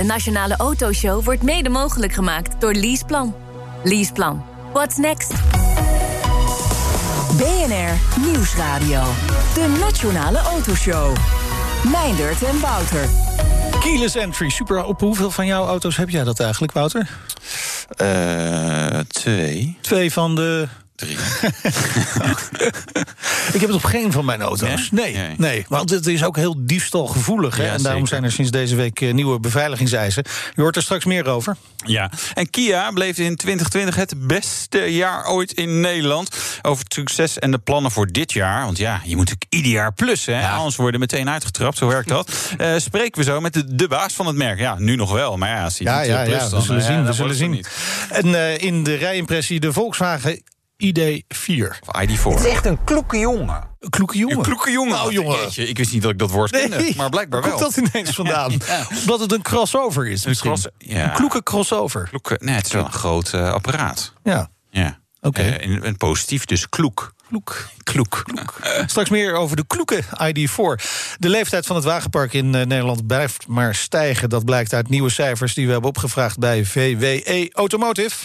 De Nationale Autoshow wordt mede mogelijk gemaakt door Leaseplan. Leaseplan. What's next? BNR Nieuwsradio. De Nationale Autoshow. Meindert en Wouter. Keyless entry, super. Op hoeveel van jouw auto's heb jij dat eigenlijk, Wouter? Uh, twee. Twee van de Drie. ik heb het op geen van mijn auto's. Nee, nee, nee. want het is ook heel diefstalgevoelig. Hè? en daarom zijn er sinds deze week eh, nieuwe beveiligingseisen. Je hoort er straks meer over. Ja, en Kia bleef in 2020 het beste jaar ooit in Nederland. Over het succes en de plannen voor dit jaar. Want ja, je moet natuurlijk ieder jaar plus, hè? Ja. anders worden meteen uitgetrapt. Zo werkt dat. uh, spreken we zo met de, de, baas van het merk. Ja, nu nog wel, maar ja, als hij ja, ja, plus, ja, dan, we zullen zien. We zullen zien. En uh, in de rijimpressie de Volkswagen ID4. Of ID4. Het is echt een kloeke jongen. Een kloeke jongen? Een kloeke jongen. Nou, jongen. Jeetje, ik wist niet dat ik dat woord nee. kende, maar blijkbaar wel. Komt dat ineens vandaan? ja. Omdat het een crossover is een, cross, ja. een kloeke crossover. Kloeke, nee, het is wel een groot uh, apparaat. Ja. Ja. Oké. Okay. Uh, en, positief, dus kloek. Kloek. Kloek. kloek. Straks meer over de kloeke ID4. De leeftijd van het wagenpark in uh, Nederland blijft maar stijgen. Dat blijkt uit nieuwe cijfers die we hebben opgevraagd bij VWE Automotive.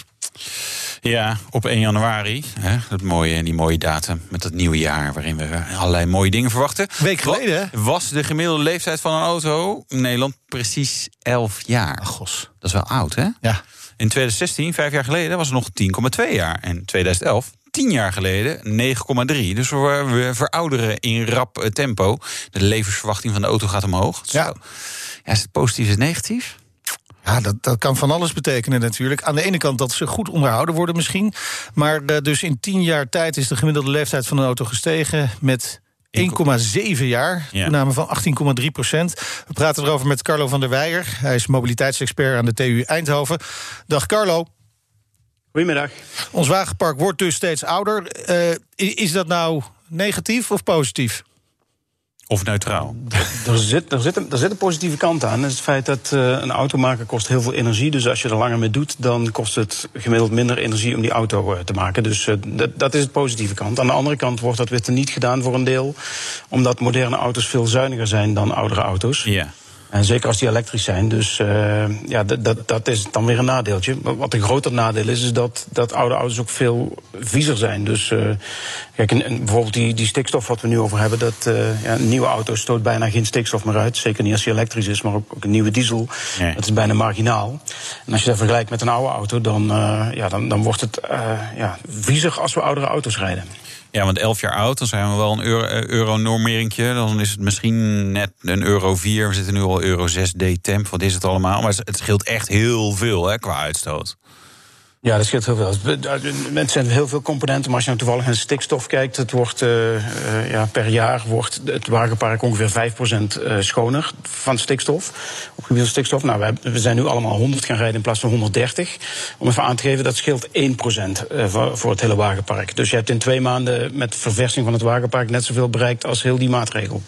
Ja, op 1 januari. Hè, dat mooie, die mooie datum met dat nieuwe jaar... waarin we allerlei mooie dingen verwachten. Week geleden, hè? Was de gemiddelde leeftijd van een auto in Nederland precies 11 jaar. Ach, gos. Dat is wel oud, hè? Ja. In 2016, vijf jaar geleden, was het nog 10,2 jaar. En 2011, 10 jaar geleden, 9,3. Dus we, we verouderen in rap tempo. De levensverwachting van de auto gaat omhoog. Ja. ja is het positief, is het negatief? Ja, dat, dat kan van alles betekenen natuurlijk. Aan de ene kant dat ze goed onderhouden worden misschien. Maar uh, dus in tien jaar tijd is de gemiddelde leeftijd van een auto gestegen met 1,7 jaar. Ja. Toename van 18,3 procent. We praten erover met Carlo van der Weijer. Hij is mobiliteitsexpert aan de TU Eindhoven. Dag Carlo. Goedemiddag. Ons wagenpark wordt dus steeds ouder. Uh, is dat nou negatief of positief? Of neutraal? Er zit, er, zit een, er zit een positieve kant aan. Dat is het feit dat uh, een auto maken kost heel veel energie. Dus als je er langer mee doet, dan kost het gemiddeld minder energie om die auto uh, te maken. Dus uh, dat, dat is het positieve kant. Aan de andere kant wordt dat weer teniet gedaan voor een deel. Omdat moderne auto's veel zuiniger zijn dan oudere auto's. Ja. En zeker als die elektrisch zijn. Dus uh, ja, dat, dat is dan weer een nadeeltje. Wat een groter nadeel is, is dat, dat oude auto's ook veel viezer zijn. Dus uh, kijk, en, en bijvoorbeeld die, die stikstof wat we nu over hebben. Dat, uh, ja, een nieuwe auto stoot bijna geen stikstof meer uit. Zeker niet als die elektrisch is, maar ook, ook een nieuwe diesel. Nee. Dat is bijna marginaal. En als je dat vergelijkt met een oude auto, dan, ja, dan, dan wordt het ja, viezer als we oudere auto's rijden. Ja, want 11 jaar oud, dan zijn we wel een euro-normeringje. Euro dan is het misschien net een euro 4. We zitten nu al euro 6 D-temp. Wat is het allemaal? Maar het scheelt echt heel veel hè, qua uitstoot. Ja, dat scheelt heel veel. Het zijn heel veel componenten, maar als je nou toevallig naar stikstof kijkt, het wordt uh, uh, ja, per jaar wordt het wagenpark ongeveer 5% uh, schoner van stikstof. Op gebied van stikstof. Nou, we, we, zijn nu allemaal 100 gaan rijden in plaats van 130. Om even aan te geven, dat scheelt 1% voor, voor het hele wagenpark. Dus je hebt in twee maanden met verversing van het wagenpark net zoveel bereikt als heel die maatregel.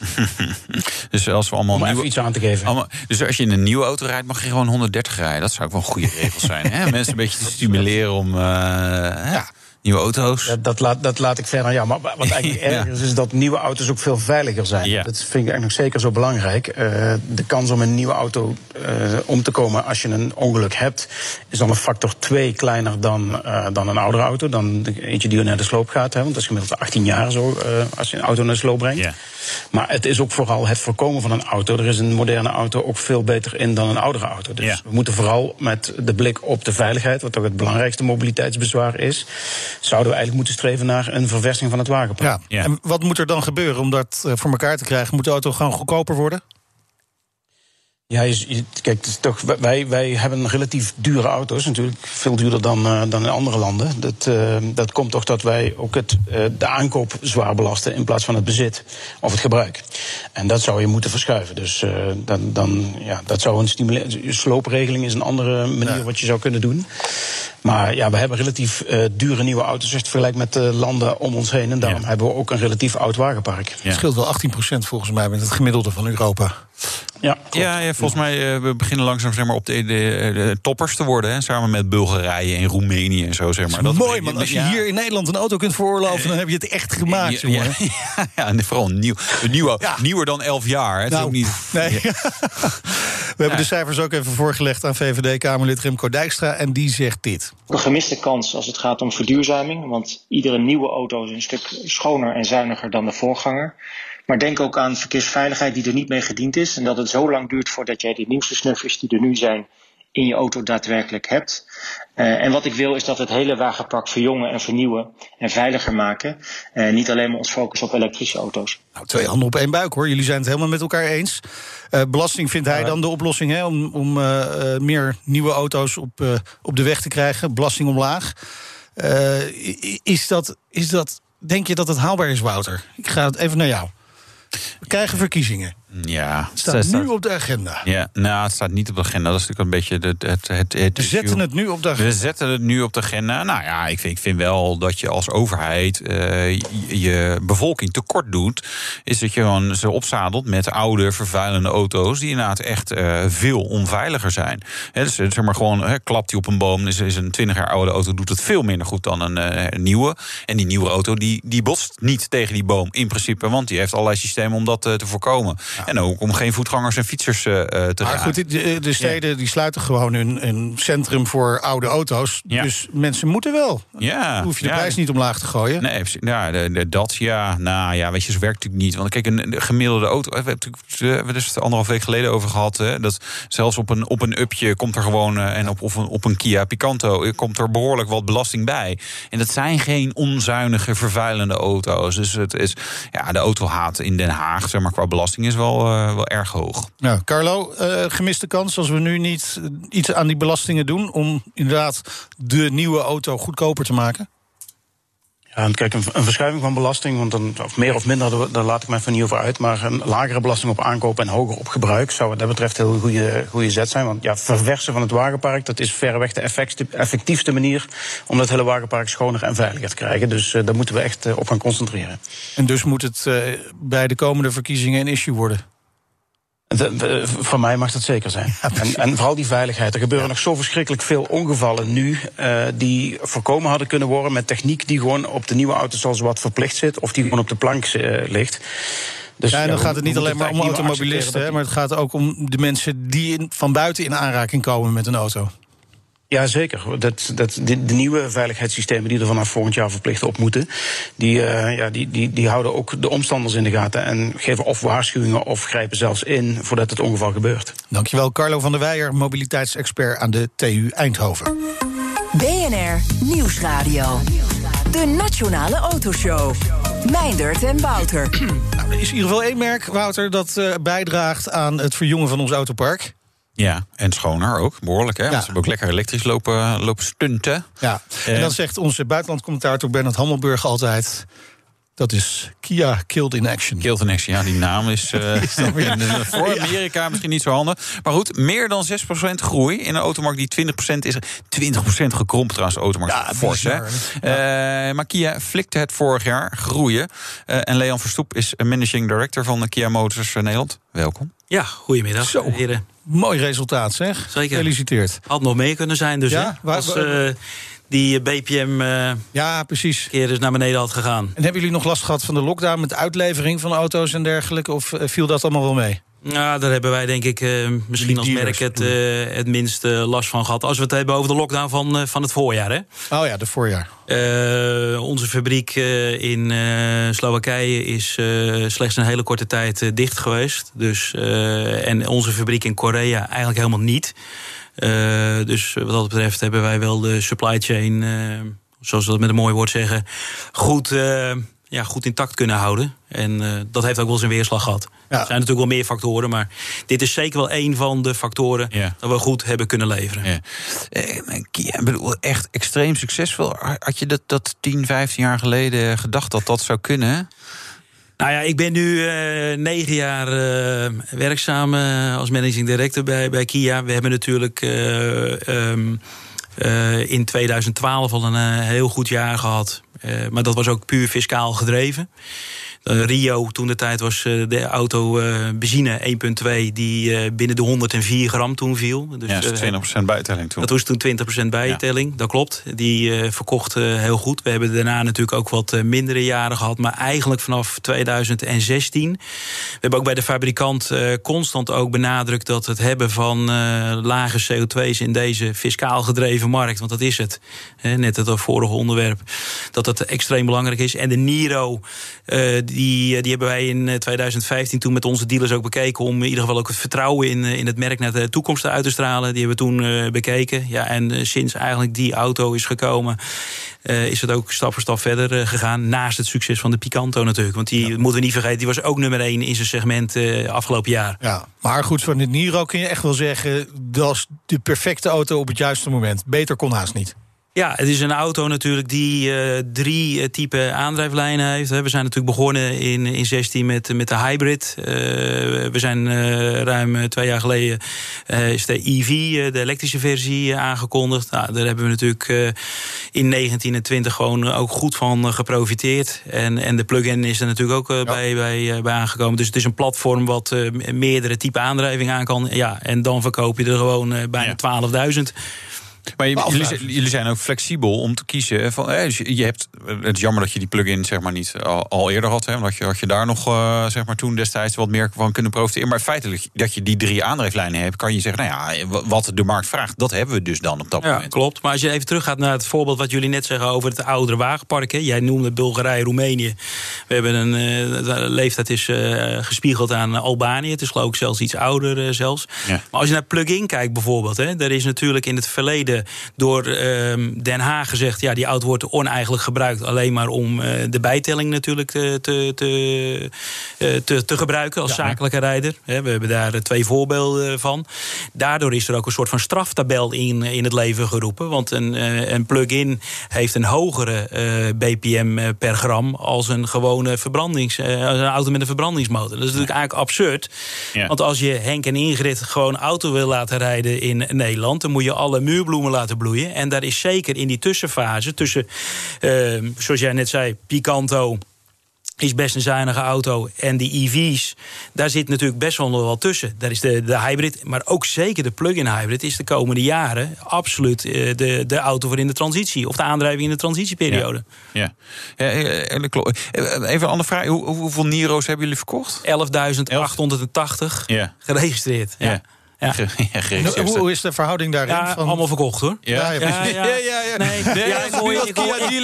dus als we allemaal Om nieuwe, even iets aan te geven. Allemaal, dus als je in een nieuwe auto rijdt, mag je gewoon 130 rijden. Dat zou ook wel een goede regel zijn. Hè? Mensen een beetje te stimuleren om uh, ja. Nieuwe auto's. Ja, dat, laat, dat laat ik verder. Ja, maar wat eigenlijk ja. erger is, is dat nieuwe auto's ook veel veiliger zijn. Ja. Dat vind ik eigenlijk nog zeker zo belangrijk. Uh, de kans om een nieuwe auto uh, om te komen als je een ongeluk hebt, is dan een factor 2 kleiner dan, dan een oudere auto. Dan eentje die naar de sloop gaat. Hè, want dat is gemiddeld 18 jaar zo als je een auto naar de sloop brengt. Ja. Maar het is ook vooral het voorkomen van een auto. Er is een moderne auto ook veel beter in dan een oudere auto. Dus we moeten vooral met de blik op de veiligheid, wat toch het belangrijkste mobiliteitsbezwaar is, zouden we eigenlijk moeten streven naar een verversing van het wagenpark. Ja. ja. En wat moet er dan gebeuren om dat voor elkaar te krijgen? Moet de auto gewoon goedkoper worden? Ja, je, je, kijk, het is toch, wij, wij hebben relatief dure auto's, natuurlijk veel duurder dan, uh, dan in andere landen. Dat, uh, dat komt toch dat wij ook het, uh, de aankoop zwaar belasten in plaats van het bezit of het gebruik. En dat zou je moeten verschuiven. Dus dan, dan, ja, dat zou een stimuleren. Sloopregeling is een andere manier ja. wat je zou kunnen doen. Maar ja, we hebben relatief dure nieuwe auto's als je het vergelijkt met de landen om ons heen. En daarom ja. hebben we ook een relatief oud wagenpark. Het scheelt wel 18% volgens mij met het gemiddelde van Europa. Ja, ja, ja, volgens mij uh, we beginnen langzaam zeg maar, op de, de, de toppers te worden. Hè, samen met Bulgarije en Roemenië en zo. Zeg maar. Dat is mooi, man. Als je ja. hier in Nederland een auto kunt veroorloven, dan heb je het echt gemaakt, ja, jongen. Ja, ja, en vooral nieuw, nieuw, nieuwer dan 11 jaar. Hè. Nou, ook niet, nee. We hebben de cijfers ook even voorgelegd aan VVD-Kamerlid Remco Dijkstra. En die zegt dit. Een gemiste kans als het gaat om verduurzaming. Want iedere nieuwe auto is een stuk schoner en zuiniger dan de voorganger. Maar denk ook aan verkeersveiligheid die er niet mee gediend is. En dat het zo lang duurt voordat jij die nieuwste snuffers die er nu zijn in je auto daadwerkelijk hebt. Uh, en wat ik wil is dat het hele wagenpark verjongen en vernieuwen en veiliger maken. Uh, niet alleen maar ons focussen op elektrische auto's. Nou, twee handen op één buik hoor. Jullie zijn het helemaal met elkaar eens. Uh, belasting vindt hij dan de oplossing hè, om, om meer nieuwe auto's op, op de weg te krijgen. Belasting omlaag. is, dat, is dat, denk je dat het haalbaar is, Wouter? Ik ga het even naar jou. We krijgen verkiezingen. Ja, het staat nu op de agenda. Ja, nou, het staat niet op de agenda. Dat is natuurlijk een beetje het. het, het, het We zetten het nu op de agenda. We zetten het nu op de agenda. Nou ja, ik vind, ik vind wel dat je als overheid uh, je bevolking tekort doet. Is dat je gewoon ze opzadelt met oude, vervuilende auto's. die inderdaad echt uh, veel onveiliger zijn. He, dus zeg maar gewoon, he, klapt die op een boom. Is, is een 20 jaar oude auto, doet het veel minder goed dan een, uh, een nieuwe. En die nieuwe auto die, die botst niet tegen die boom in principe. Want die heeft allerlei systemen om dat te voorkomen. Ja. En ook om geen voetgangers en fietsers uh, te maar raken. goed, de, de steden ja. die sluiten gewoon een, een, centrum voor oude auto's. Ja. Dus mensen moeten wel. Ja. Hoef je de prijs niet omlaag te gooien. Nee, ja, de, de, dat ja. Nou ja, weet je, zo werkt natuurlijk niet. Want kijk, een gemiddelde auto. We hebben het dus anderhalf week geleden over gehad. Hè, dat zelfs op een, op een upje komt er gewoon. En op, op, een, op een Kia Picanto komt er behoorlijk wat belasting bij. En dat zijn geen onzuinige, vervuilende auto's. Dus het is. Ja, de autohaat in Den Haag, zeg maar, qua belasting is wel. Uh, wel erg hoog. Ja, Carlo, uh, gemiste kans als we nu niet iets aan die belastingen doen om inderdaad de nieuwe auto goedkoper te maken? Ja, kijk, een, een, verschuiving van belasting, want dan, of meer of minder, daar laat ik mij van niet over uit. Maar een lagere belasting op aankoop en hoger op gebruik zou wat dat betreft een heel goede, goede zet zijn. Want ja, verversen van het wagenpark, dat is verreweg de effectiefste manier om dat hele wagenpark schoner en veiliger te krijgen. Dus uh, daar moeten we echt uh, op gaan concentreren. En dus moet het uh, bij de komende verkiezingen een issue worden? De, de, van mij mag dat zeker zijn. Ja, en, en, vooral die veiligheid. Er gebeuren ja. nog zo verschrikkelijk veel ongevallen nu. Uh, die voorkomen hadden kunnen worden met techniek die gewoon op de nieuwe auto's al wat verplicht zit. of die gewoon op de plank uh, ligt. Dus ja, en dan ja, gaat het niet alleen maar om automobilisten, maar het gaat ook om de mensen die in, van buiten in aanraking komen met een auto. Ja, zeker. Dat, dat, de, de, nieuwe veiligheidssystemen die er vanaf volgend jaar verplicht op moeten, die, uh, ja, die, die, die houden ook de omstanders in de gaten en geven of waarschuwingen of grijpen zelfs in voordat het ongeval gebeurt. Dankjewel, Carlo van der Weijer, mobiliteitsexpert aan de TU Eindhoven. BNR Nieuwsradio. De Nationale Autoshow. Meindert en Wouter. Nou, er is in ieder geval één merk, Wouter, dat uh, bijdraagt aan het verjongen van ons autopark. Ja, en schoner ook, behoorlijk. Hè? Ja. Want ze hebben ook lekker elektrisch lopen, lopen stunten. Ja, en uh, dan zegt onze buitenlandcommentator Bernard Hammelburg altijd... Dat is Kia Killed in Action. Killed in Action, ja, die naam is, uh, is voor Amerika misschien niet zo handig. Maar goed, meer dan 6% groei in een automarkt die 20% is. 20% gekrompen trouwens, de automarkt. Ja, fors, hè? Ja. Uh, maar Kia flikte het vorig jaar groeien. En Leon Verstoep is managing director van Kia Motors Nederland. Welkom. Ja, goedemiddag, Zo. heren. Mooi resultaat, zeg. Zeker. Gefeliciteerd. Had nog meer kunnen zijn, dus. Ja, hè? Waar, Als, uh, die BPM uh, ja, precies. keer dus naar beneden had gegaan. En hebben jullie nog last gehad van de lockdown met uitlevering van auto's en dergelijke? Of viel dat allemaal wel mee? Nou, daar hebben wij denk ik uh, misschien die als merk het, uh, het minst uh, last van gehad. Als we het hebben over de lockdown van, van het voorjaar. Hè? Oh ja, de voorjaar. onze fabriek in Slowakije is slechts een hele korte tijd dicht geweest. Dus, en onze fabriek in Korea eigenlijk helemaal niet. Dus wat dat betreft hebben wij wel de supply chain, zoals we dat met een mooi woord zeggen, goed, ja, goed intact kunnen houden. En dat heeft ook wel zijn weerslag gehad. Ja. Er zijn natuurlijk wel meer factoren, maar dit is zeker wel een van de factoren ja. dat we goed hebben kunnen leveren. Ja. Ik bedoel, echt extreem succesvol. Had je dat, dat 10, 15 jaar geleden gedacht dat dat zou kunnen? Nou ja, ik ben nu uh, negen jaar uh, werkzaam uh, als managing director bij, bij Kia. We hebben natuurlijk um, in 2012 al een heel goed jaar gehad. maar dat was ook puur fiscaal gedreven. Uh, Rio, toen de tijd was uh, de auto uh, benzine 1.2 die binnen de 104 gram toen viel. Dus, ja, 20% bijtelling toen. Dat was toen 20% bijtelling, ja. dat klopt. Die verkocht heel goed. We hebben daarna natuurlijk ook wat mindere jaren gehad. Maar eigenlijk vanaf 2016. We hebben ook bij de fabrikant constant ook benadrukt dat het hebben van lage CO2's in deze fiscaal gedreven markt, want dat is het. net het vorige onderwerp. Dat dat extreem belangrijk is. En de Niro die, eh, die hebben wij in 2015 eh, toen met onze dealers ook bekeken... om in ieder geval ook het vertrouwen in, eh, in het merk naar de toekomst uit te stralen. Die hebben we toen bekeken. Ja, en sinds eigenlijk die auto is gekomen... is het ook stap voor stap verder gegaan. Naast het succes van de Picanto natuurlijk. Want die moeten we niet vergeten, die was ook nummer 1 in zijn segment afgelopen jaar. Ja, maar goed, van dit Niro kun je echt wel zeggen... dat is de perfecte auto op het juiste moment. Beter kon haast niet. Ja, het is een auto natuurlijk die uh, drie uh, type aandrijflijnen heeft. We zijn natuurlijk begonnen in, in 16 met, met de hybrid. Uh, we zijn ruim twee jaar geleden is de EV, de elektrische versie, aangekondigd. Nou, daar hebben we natuurlijk in 19 en 20 gewoon ook goed van geprofiteerd. En, en de plug-in is er natuurlijk ook bij, bij, bij aangekomen. Dus het is een platform wat meerdere type aandrijving aan kan. Ja, en dan verkoop je er gewoon bijna ja. 12.000. Maar jullie, jullie, zijn ook flexibel om te kiezen. Van, dus je hebt, het is jammer dat je die plug-in zeg maar, niet al, eerder had. Hè, had, je, had je daar nog uh, zeg maar, toen destijds wat meer van kunnen profiteren. Maar feitelijk dat je die drie aandrijflijnen hebt, kan je zeggen: nou ja, wat de markt vraagt, dat hebben we dus dan op dat ja, moment. Klopt. Maar als je even teruggaat naar het voorbeeld wat jullie net zeggen over het oudere wagenpark. Hè. Jij noemde Bulgarije, Roemenië. We hebben een uh, leeftijd is uh, gespiegeld aan Albanië. Het is geloof ik zelfs iets ouder zelfs. Maar als je naar plug-in kijkt bijvoorbeeld, hè, er is natuurlijk in het verleden door ehm, Den Haag gezegd... ja, die auto wordt oneigenlijk gebruikt... alleen maar om eh, de bijtelling natuurlijk te, te, te, eh, te, te gebruiken als zakelijke rijder. We hebben daar twee voorbeelden van. Daardoor is er ook een soort van straftabel in, in het leven geroepen. Want een, eh, een plug-in heeft een hogere BPM per gram... als een gewone verbrandings, als een auto met een verbrandingsmotor. Dat is natuurlijk eigenlijk absurd. Want als je Henk en Ingrid gewoon auto wil laten rijden in Nederland... dan moet je alle muurbloemen laten bloeien. En daar is zeker in die tussenfase tussen, uh, zoals jij net zei, Picanto is best een zuinige auto. En die EV's, daar zit natuurlijk best wel wel tussen. Daar is de, de hybrid, maar ook zeker de plug-in hybrid... is de komende jaren absoluut uh, de, de auto voor in de transitie... of de aandrijving in de transitieperiode. Ja, ja. ja eh, even een andere vraag. Hoe, hoeveel Niro's hebben jullie verkocht? 11.880 ja. geregistreerd. ja. Ja. hoe, hoe, is de verhouding daarin? Ja, van... allemaal verkocht hoor. Ja, ja, ja. ja, ja, Nee, nee, ja,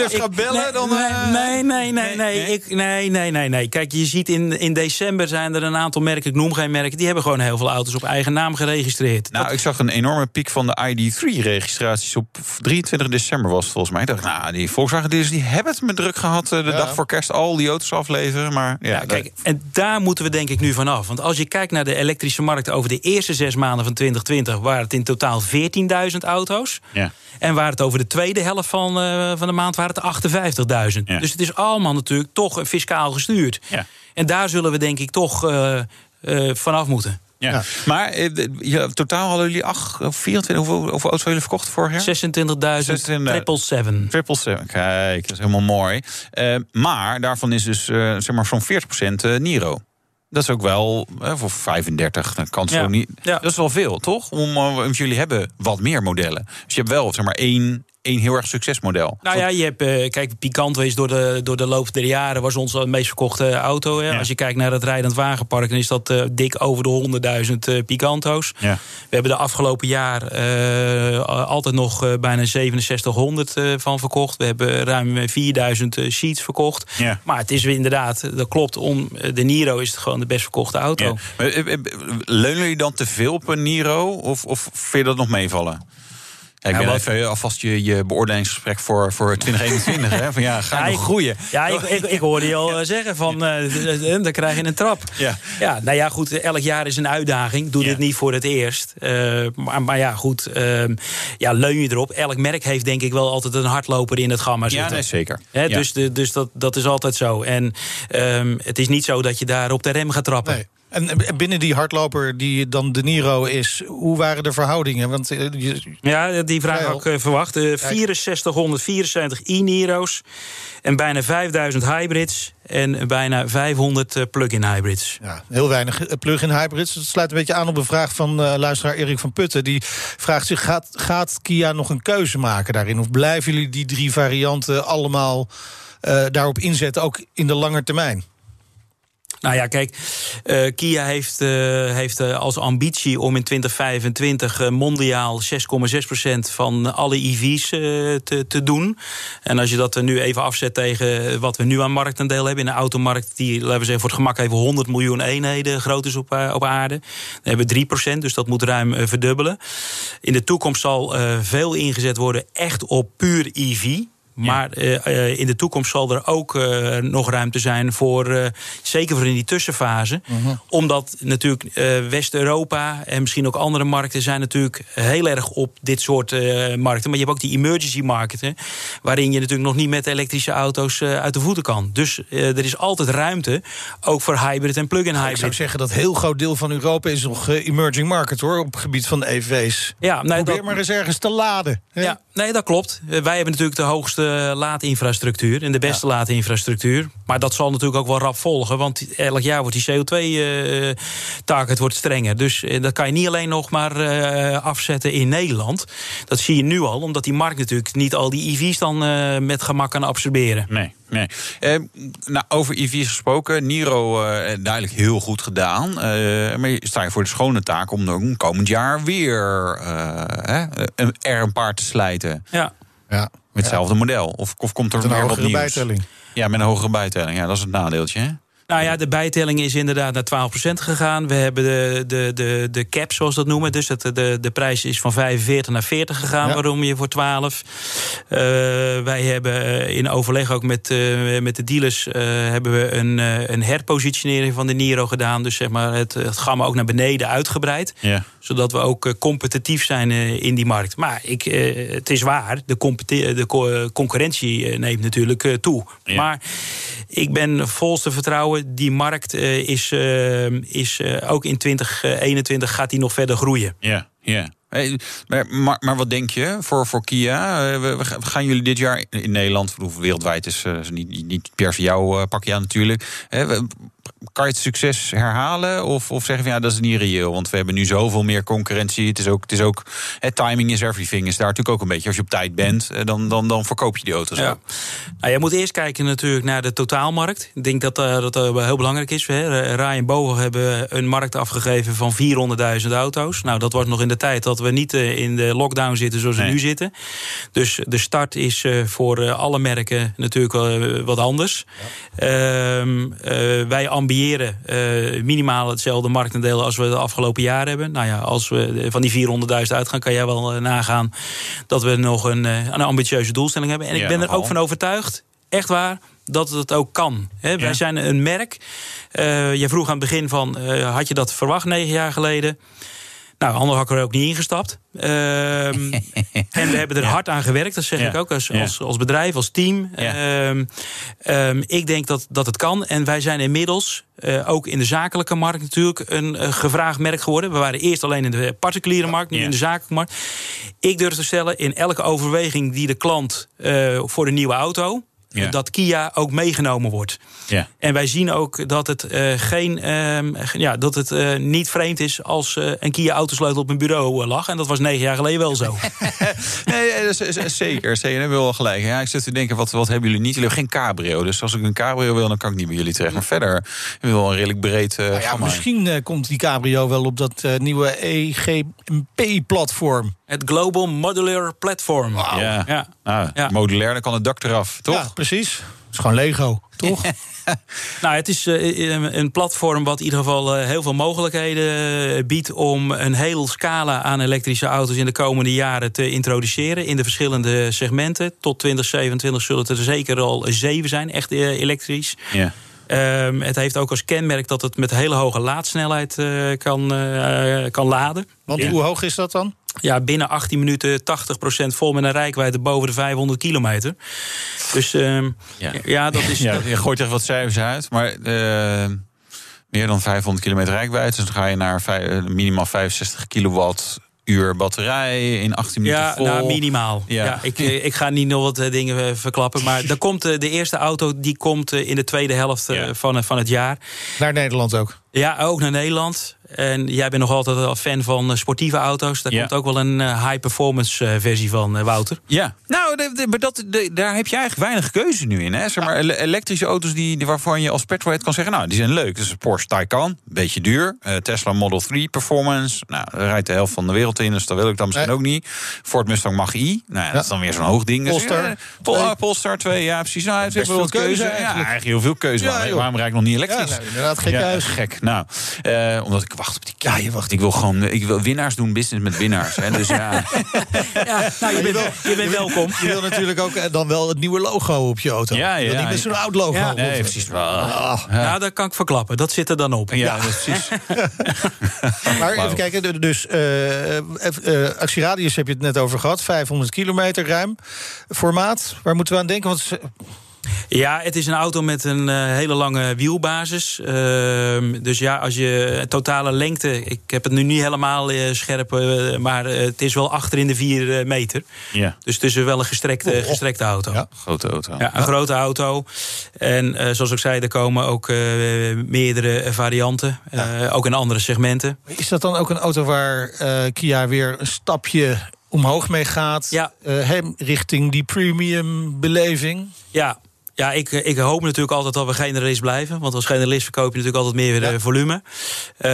als gaat bellen, dan... Nee, nee, nee, nee, ik, nee, nee, nee, nee. Kijk, je ziet in, in december zijn er een aantal merken, ik noem geen merken... die hebben gewoon heel veel auto's op eigen naam geregistreerd. Nou, ik zag een enorme piek van de ID3-registraties op 23 december was het volgens mij. Ik dacht, nou, die Volkswagen dealers die hebben het me druk gehad... de dag voor kerst al die auto's afleveren, maar... Ja, kijk, en daar moeten we denk ik nu vanaf. Want als je kijkt naar de elektrische markt over de eerste zes maanden maanden van 2020 waren het in totaal 14.000 auto's. Ja. En waar het over de tweede helft van, uh, van de maand waren het 58.000. Ja. Dus het is allemaal natuurlijk toch fiscaal gestuurd. Ja. En daar zullen we denk ik toch uh, uh, vanaf moeten. Ja. Maar ja, totaal hadden jullie 8 of 24, hoeveel, hoeveel auto's jullie verkocht vorig jaar? 26.000, triple seven. Triple seven, kijk, dat is helemaal mooi. Uh, maar daarvan is dus uh, zeg maar zo'n 40% Niro. Dat is ook wel hè, voor 35. Dan kan zo niet. Ja. Dat is wel veel, toch? Om, uh, jullie hebben wat meer modellen. Dus je hebt wel zeg maar één één heel erg succesmodel. Nou ja, je hebt, uh, kijk, Picanto is door de, door de loop der jaren was onze meest verkochte auto. Hè. Als je kijkt naar het rijdend wagenpark, dan is dat uh, dik over de 100.000 uh, Picanto's. Ja. We hebben de afgelopen jaar altijd nog bijna 6700 van verkocht. We hebben ruim 4000 sheets verkocht. Ja. Maar het is inderdaad, dat klopt, om de Niro is het gewoon de best verkochte auto. Leunen jullie dan te veel op een Niro? Of, of vind je dat nog meevangen? Ik ben even alvast je, je beoordelingsgesprek voor, voor 2021. hè? Van ja, ga je nog groeien? Ja, ik, ik, ik, hoorde je al eh, zeggen van uh, dan krijg je een trap. Ja. ja, nou ja, goed, elk jaar is een uitdaging. Doe dit niet voor het eerst. Uh, maar, maar ja, goed, uh, ja, leun je erop. Elk merk heeft denk ik wel altijd een hardloper in het gamma zitten. Ja, nee, zeker. He, dus de, dus dat, dat is altijd zo. En um, het is niet zo dat je daar op de rem gaat trappen. Nee. En binnen die hardloper die dan De Niro is, hoe waren de verhoudingen? Want, ja, die vraag ook verwacht. 6474 e-Niro's en bijna 5000 hybrids en bijna 500 plug-in hybrids. Ja, heel weinig plug-in hybrids. Dat sluit een beetje aan op een vraag van luisteraar Erik van Putten. Die vraagt zich, gaat, gaat Kia nog een keuze maken daarin? Of blijven jullie die drie varianten allemaal uh, daarop inzetten, ook in de lange termijn? Nou ja, kijk, uh, Kia heeft, uh, heeft uh, als ambitie om in 2025 mondiaal 6,6% van alle EV's te, te doen. En als je dat er nu even afzet tegen wat we nu aan marktaandeel hebben in de automarkt, die, laten we zeggen, voor het gemak even 100 miljoen eenheden groot is op, op aarde. Dan hebben we 3%, dus dat moet ruim verdubbelen. In de toekomst zal veel ingezet worden echt op puur EV. Maar uh, in de toekomst zal er ook uh, nog ruimte zijn voor, uh, zeker voor in die tussenfase. -huh. Omdat natuurlijk West-Europa en misschien ook andere markten zijn natuurlijk heel erg op dit soort markten. Maar je hebt ook die emergency markten, waarin je natuurlijk nog niet met elektrische auto's uit de voeten kan. Dus er is altijd ruimte, ook voor hybrid en plug-in hybrid. Ik zou zeggen dat een heel groot deel van Europa is nog emerging market hoor, op het gebied van EV's. Ja, nee, Probeer dat... maar eens ergens te laden. Hè? Ja, nee, dat klopt. wij hebben natuurlijk de hoogste laadinfrastructuur en de beste ja. laadinfrastructuur. Maar dat zal natuurlijk ook wel rap volgen, want elk jaar wordt die CO2-target wordt strenger. Dus uh, dat kan je niet alleen nog maar uh, afzetten in Nederland. Dat zie je nu al, omdat die markt natuurlijk niet al die EV's dan uh, met gemak kan absorberen. Nee. Nee. Eh, nou, over EV's gesproken. Niro uh, duidelijk heel goed gedaan. Uh, maar je sta je voor de schone taak om dan komend jaar weer er een paar te slijten. Ja. ja. Met hetzelfde model? Of, of komt er met een hogere wat bijtelling. Ja, met een hogere bijtelling. Ja, dat is het nadeeltje. Hè? Nou ja, de bijtelling is inderdaad naar 12% gegaan. We hebben de, de, de, de cap, zoals dat noemen. Dus dat de, de prijs is van 45 naar 40 gegaan. Ja. Waarom je voor 12? Uh, wij hebben in overleg ook met, uh, met de dealers... Uh, hebben we een, een herpositionering van de Niro gedaan. Dus zeg maar het, het gamma ook naar beneden uitgebreid. Ja. Zodat we ook competitief zijn in die markt. Maar ik, het is waar, de, de concurrentie neemt natuurlijk toe. Ja. Maar ik ben volste vertrouwen die markt uh, is, uh, is uh, ook in 2021 gaat die nog verder groeien. Ja, ja. Maar, maar, wat denk je voor, voor Kia? We, gaan jullie dit jaar in Nederland, wereldwijd is niet, niet per voor jou pak je aan natuurlijk. Kan je het succes herhalen? Of, of zeggen van ja, dat is niet reëel? Want we hebben nu zoveel meer concurrentie. Het is ook, het is ook het timing is everything. Is daar natuurlijk ook een beetje. Als je op tijd bent, dan, dan, dan verkoop je die auto's. Ja. Nou, je moet eerst kijken natuurlijk naar de totaalmarkt. Ik denk dat uh, dat uh, heel belangrijk is. Hè. Rai en Boven hebben een markt afgegeven van 400.000 auto's. Nou, dat was nog in de tijd dat we niet uh, in de lockdown zitten zoals nee. we nu zitten. Dus de start is voor alle merken natuurlijk wat anders. Ja. Ehm, wij ambiëren uh, minimaal hetzelfde marktaandeel als we de afgelopen jaren hebben. Nou ja, als we van die 400.000 uitgaan, kan jij wel uh, nagaan dat we nog een, uh, een ambitieuze doelstelling hebben. En ja, ik ben er ook van overtuigd, echt waar, dat het ook kan. He, ja. Wij zijn een merk. jij vroeg aan het begin van, had je dat verwacht negen jaar geleden? Nou, ik er ook niet ingestapt. Um, en we hebben er ja. hard aan gewerkt, dat zeg ja. ik ook als, als, als, bedrijf, als team. Um, um, ik denk dat, dat het kan. En wij zijn inmiddels, uh, ook in de zakelijke markt natuurlijk, een uh, gevraagd merk geworden. We waren eerst alleen in de particuliere markt, nu in de zakelijke markt. Ik durf te stellen, in elke overweging die de klant uh, voor de nieuwe auto ja. dat Kia ook meegenomen wordt. Ja. En wij zien ook dat het, uh, geen, uh, ja, dat het uh, niet vreemd is als uh, een Kia autosleutel op een bureau lag. En dat was negen jaar geleden wel zo. nee, dat is, zeker. Zeker, hebben wel gelijk. Ja, ik zit te denken, wat, wat hebben jullie niet? Jullie hebben geen cabrio. Dus als ik een cabrio wil, dan kan ik niet bij jullie terecht. Maar verder hebben we wel een redelijk breed nou ja, Misschien komt die cabrio wel op dat nieuwe EGP-platform. Het Global Modular Platform. Wow. Ja. Ja. Ah, ja. Modulair, dan kan het dak eraf, toch? Ja, precies. Het is gewoon Lego, toch? nou, het is uh, een platform wat in ieder geval uh, heel veel mogelijkheden biedt om een heel scala aan elektrische auto's in de komende jaren te introduceren in de verschillende segmenten. Tot 2027 zullen het er zeker al zeven zijn, echt uh, elektrisch. Ja. Um, het heeft ook als kenmerk dat het met hele hoge laadsnelheid kan, kan laden. Want ja. hoe hoog is dat dan? Ja, binnen 18 minuten 80% vol met een rijkwijde boven de 500 kilometer. Dus uh, ja. ja. dat is. Ja, je gooit echt wat cijfers uit, maar. Uh, meer dan 500 kilometer rijkwijd. Dus dan ga je naar minimaal 65 kilowatt uur batterij in 18 minuten ja, vol. Nou, minimaal. Ja. ik, eh, ik ga niet nog wat eh, dingen eh, verklappen. Maar er komt, de eerste auto die komt in de tweede helft van, van het jaar. Naar Nederland ook? Ja, ook naar Nederland. En jij bent nog altijd wel fan van eh, sportieve auto's. Daar komt ook wel een eh, high-performance eh, versie van, Wouter. Ja, nou, maar dat, daar heb je eigenlijk weinig keuze nu in. Hè? Zeg maar, elektrische auto's die, waarvan je als petrolhead kan zeggen... nou, die zijn leuk. Dus Porsche Taycan, beetje duur. Tesla Model 3 Performance. Nou, daar rijdt de helft van de wereld in, dus dat wil ik dan misschien ook niet. Ford Mustang Mach-E. Nou, dat is dan weer zo'n hoog ding. Dus, Polestar. Pol, Polestar 2, ja, precies. Nou, het heeft wel keuze. Ja, eigenlijk heel veel keuze. waarom rijd ik nog niet elektrisch? Ja, nou, inderdaad, gek huis. Gek. Nou, omdat ik wacht op die Ja, je wacht. Ik wil gewoon ik wil winnaars doen business met winnaars. Hè, dus ja. ja nou, je, bent, je bent welkom. Je wil natuurlijk ook eh, dan wel het nieuwe logo op je auto. Ja, ja. Niet met zo'n oud logo. Ja, nee, precies. Wel. Oh. Ja, dat kan ik verklappen. Dat zit er dan op. Ja, precies. maar even kijken. Dus uh, uh, actieradius heb je het net over gehad. 500 kilometer ruim. Formaat, waar moeten we aan denken? Want ja, het is een auto met een uh, hele lange wielbasis. Uh, dus ja, als je totale lengte... Ik heb het nu niet helemaal uh, scherp, maar het is wel achter in de 4 meter. Ja. Dus het is wel een gestrekte, oh, oh. gestrekte auto. Ja, grote auto. Ja, een grote auto. En zoals ik zei, er komen ook meerdere varianten. Ja. ook in andere segmenten. Is dat dan ook een auto waar Kia weer een stapje omhoog mee gaat? Ja. richting die premium beleving? Ja, ja, ik, ik hoop natuurlijk altijd dat we generalist blijven. Want als generalist verkoop je natuurlijk altijd meer ja. volume. Uh,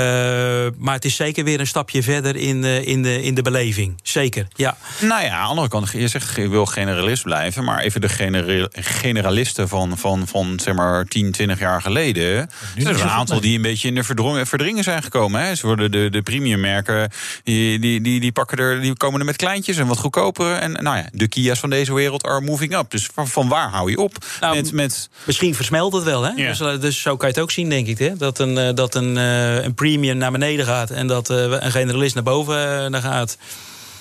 maar het is zeker weer een stapje verder in, in, de, in de beleving. Zeker, ja. Nou ja, aan de andere kant, je zegt je wil generalist blijven. Maar even de genera generalisten van, van, van zeg maar 10, 20 jaar geleden. Er zijn een aantal die een beetje in de verdringen zijn gekomen. Hè. Ze worden de, de premium merken, die, die, die, die, pakken er, die komen er met kleintjes en wat goedkoper. En nou ja, de Kia's van deze wereld are moving up. Dus van, van waar hou je op? Nou, met, met... Misschien versmelt het wel, hè? Dus, eh, dus, zo kan je het ook zien, denk ik. Hè? Dat, een, uh, dat een, uh, een premium naar beneden gaat en dat uh, een generalist naar boven uh, gaat.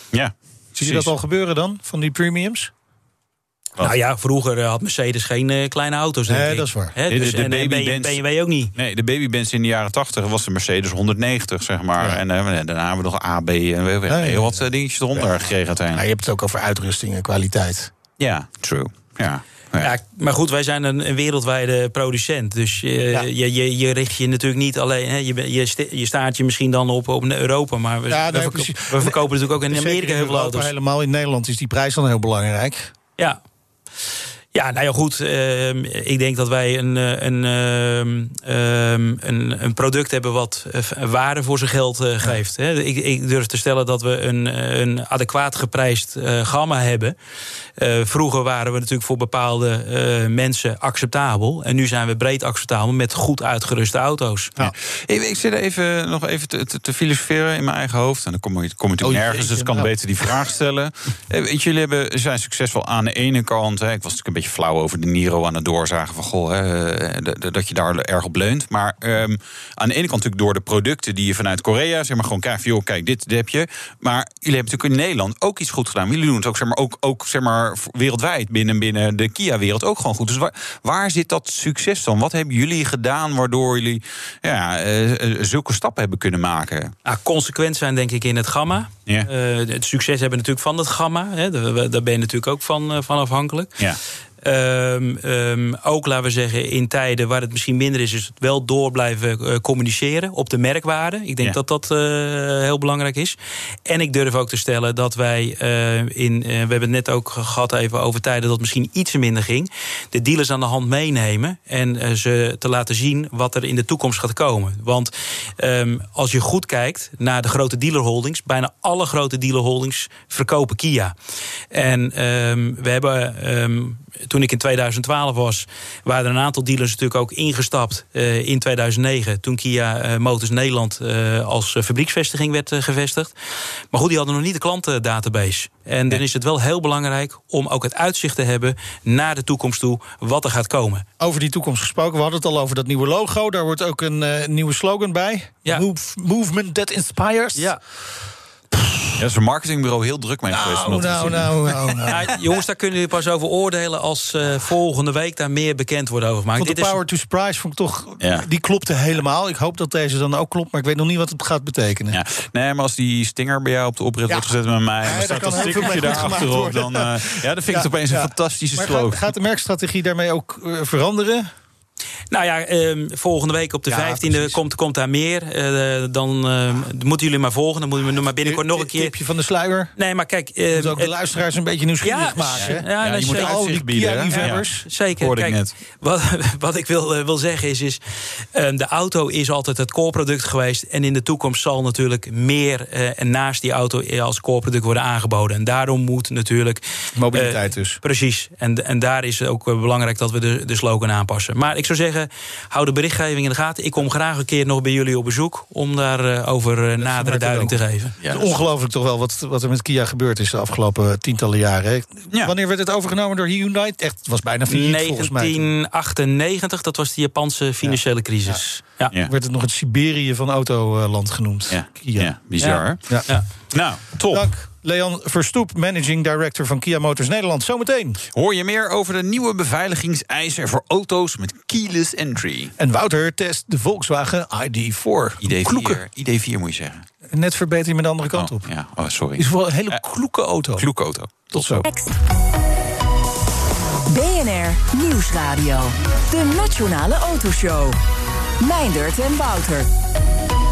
Ja. Zie je dat al gebeuren dan, van die premiums? Wat? Nou ja, vroeger had Mercedes geen uh, kleine auto's. Denk nee, ik. dat is waar. He, dus, de, de en, baby BMW ook niet. Nee, de babybands in de jaren 80 was de Mercedes 190, zeg maar. Ja. En uh, daarna hebben we nog AB en we hebben heel wat dingetjes eronder ja. gekregen uiteindelijk. Ja, je hebt het ook over uitrusting en kwaliteit. Ja, true. Ja. Ja. maar goed, wij zijn een, een wereldwijde producent. Dus je, ja. je, je, je, richt je natuurlijk niet alleen. Hè, je, je, je staat je misschien dan op, op Europa. Maar we, ja, nee, we, we, verkopen natuurlijk ook in Amerika heel veel auto's. Helemaal in Nederland is die prijs dan heel belangrijk. Ja. Ja, nou ja, goed. Uh, ik denk dat wij een, een, uh, een, een, product hebben wat waarde voor zijn geld uh, geeft. Ja. Ik, ik, durf te stellen dat we een, een adequaat geprijsd gamma hebben. vroeger waren we natuurlijk voor bepaalde mensen acceptabel. En nu zijn we breed acceptabel met goed uitgeruste auto's. Ja. Ik, ik zit even, nog even te, te, te, filosoferen in mijn eigen hoofd. En dan kom je, kom je natuurlijk oh, nergens, dus ik kan beter die vraag stellen. weet, jullie hebben, zijn succesvol aan de ene kant. Hè, ik was natuurlijk een beetje flauw over de Niro aan het doorzagen van goh, hè, dat je daar erg op leunt. Maar um, aan de ene kant natuurlijk door de producten die je vanuit Korea zeg maar gewoon krijgt, joh, kijk, dit, dit heb je. Maar jullie hebben natuurlijk in Nederland ook iets goed gedaan. Jullie doen het ook, zeg maar, ook, ook zeg maar, wereldwijd binnen, binnen de Kia-wereld ook gewoon goed. Dus waar, waar zit dat succes dan? Wat hebben jullie gedaan waardoor jullie ja, uh, zulke stappen hebben kunnen maken? Nou, consequent zijn, denk ik, in het gamma. Ja. Uh, het succes hebben natuurlijk van het gamma. Hè. Daar ben je natuurlijk ook van, van afhankelijk. Ja. Um, um, ook laten we zeggen, in tijden waar het misschien minder is, is het wel door blijven uh, communiceren op de merkwaarde. Ik denk ja. dat dat uh, heel belangrijk is. En ik durf ook te stellen dat wij uh, in. we hebben het net ook gehad even over tijden dat het misschien iets minder ging. De dealers aan de hand meenemen en ze te laten zien wat er in de toekomst gaat komen. Want um, als je goed kijkt naar de grote dealerholdings, bijna alle grote dealerholdings verkopen Kia. En we hebben toen ik in 2012 was, waren er een aantal dealers natuurlijk ook ingestapt uh, in 2009. Toen Kia uh, Motors Nederland uh, als fabrieksvestiging werd gevestigd. Maar goed, die hadden nog niet de klantendatabase. En dan is het wel heel belangrijk om ook het uitzicht te hebben naar de toekomst toe, wat er gaat komen. Over die toekomst gesproken, we hadden het al over dat nieuwe logo. Daar wordt ook een nieuwe slogan bij. Ja. Move, movement that inspires. Ja. Ja, is een marketingbureau heel druk mee geweest. om Nou, te nou, zien. nou, nou, nou. Ja, jongens, daar kunnen jullie pas over oordelen als eh, volgende week daar meer bekend wordt over gemaakt. Want de Dit is- Power to Surprise vond ik toch... Ja. Die klopte helemaal. Ik hoop dat deze dan ook klopt, maar ik weet nog niet wat het gaat betekenen. Ja. Nee, maar als die stinger bij jou op de oprit Ja. wordt gezet met mij... Ja, en staat dat stickertje daar achterop... dan, eh, ja, dan vind ik Ja, het opeens ja. een fantastische slogan. gaat, gaat de merkstrategie daarmee ook eh, veranderen? Nou ja, ehm, volgende week op de Ja, 15e precies. komt, komt daar meer. Eh, dan eh, moeten jullie maar volgen. Dan moeten we maar binnenkort nog een keer. Tipje van de sluier. Nee, maar kijk. eh, Moet ook de luisteraars een beetje nieuwsgierig maken. ja, je moet zeker. Al die? Kia-liefhebbers. Zeker. Hoorde ik Kijk, net. Wat, wat ik wil, eh, wil zeggen is, is ehm, de auto is altijd het core-product geweest. En in de toekomst zal natuurlijk meer eh, en naast die auto als core-product worden aangeboden. En daarom moet natuurlijk. Mobiliteit dus. Precies. En, en daar is ook belangrijk dat we de, de slogan aanpassen. Maar ik zou zeggen, hou de berichtgeving in de gaten. Ik kom graag een keer nog bij jullie op bezoek om daarover over eh, nadere duiding te geven. Ja, Het dat is is- ongelooflijk toch wel wat, wat er met Kia gebeurd is de afgelopen tientallen jaren. Ja. Wanneer werd het overgenomen door Hyundai? Echt, het was bijna failliet volgens mij. toen. 1998, dat was de Japanse financiële crisis. Ja. Ja. Werd het nog het Siberië van autoland genoemd. Ja, bizar. Ja. Ja. Nou, top. Dank. Leon Verstoep, managing director van Kia Motors Nederland. Zometeen. Hoor je meer over de nieuwe beveiligingseisen voor auto's met keyless entry? En Wouter test de Volkswagen ID4. Kloeke. ID4, ID4 moet je zeggen. Net verbeter je met de andere kant Oh, op. ja, oh, sorry. Is wel een hele kloeke auto. Kloeke auto. Tot zo. BNR Nieuwsradio. De Nationale Autoshow. Meindert en Wouter.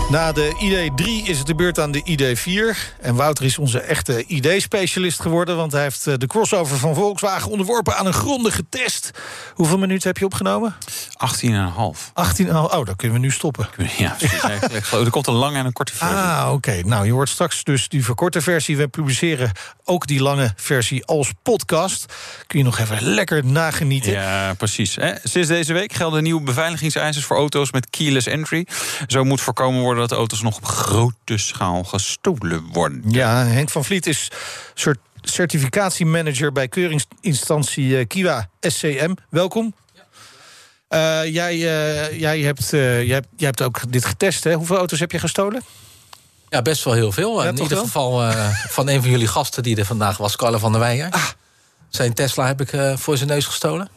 Na de ID3 is het de beurt aan de ID4. En Wouter is onze echte ID-specialist geworden... want hij heeft eh, de crossover van Volkswagen onderworpen aan een grondige test. Hoeveel minuten heb je opgenomen? 18,5. 18. Oh, dan kunnen we nu stoppen. Ja, precies. Er komt een lange en een korte versie. Ah, oké. Nou, je hoort straks dus die verkorte versie. We publiceren ook die lange versie als podcast. Kun je nog even lekker nagenieten. Ja, precies. Hè? Sinds deze week gelden nieuwe beveiligingseisen voor auto's met keyless entry. Zo moet voorkomen worden dat auto's nog op grote schaal gestolen worden. Ja, Henk van Vliet is soort certificatiemanager bij keuringsinstantie eh, Kiwa SCM. Welkom. Eh, jij, eh, jij, hebt, eh, jij, hebt, jij hebt ook dit getest, hè? Hoeveel auto's heb je gestolen? Ja, best wel heel veel. Ja, in ieder wel? geval eh, van een van jullie gasten die er vandaag was, Carlo van der Weijer. Ah. Zijn Tesla heb ik voor zijn neus gestolen.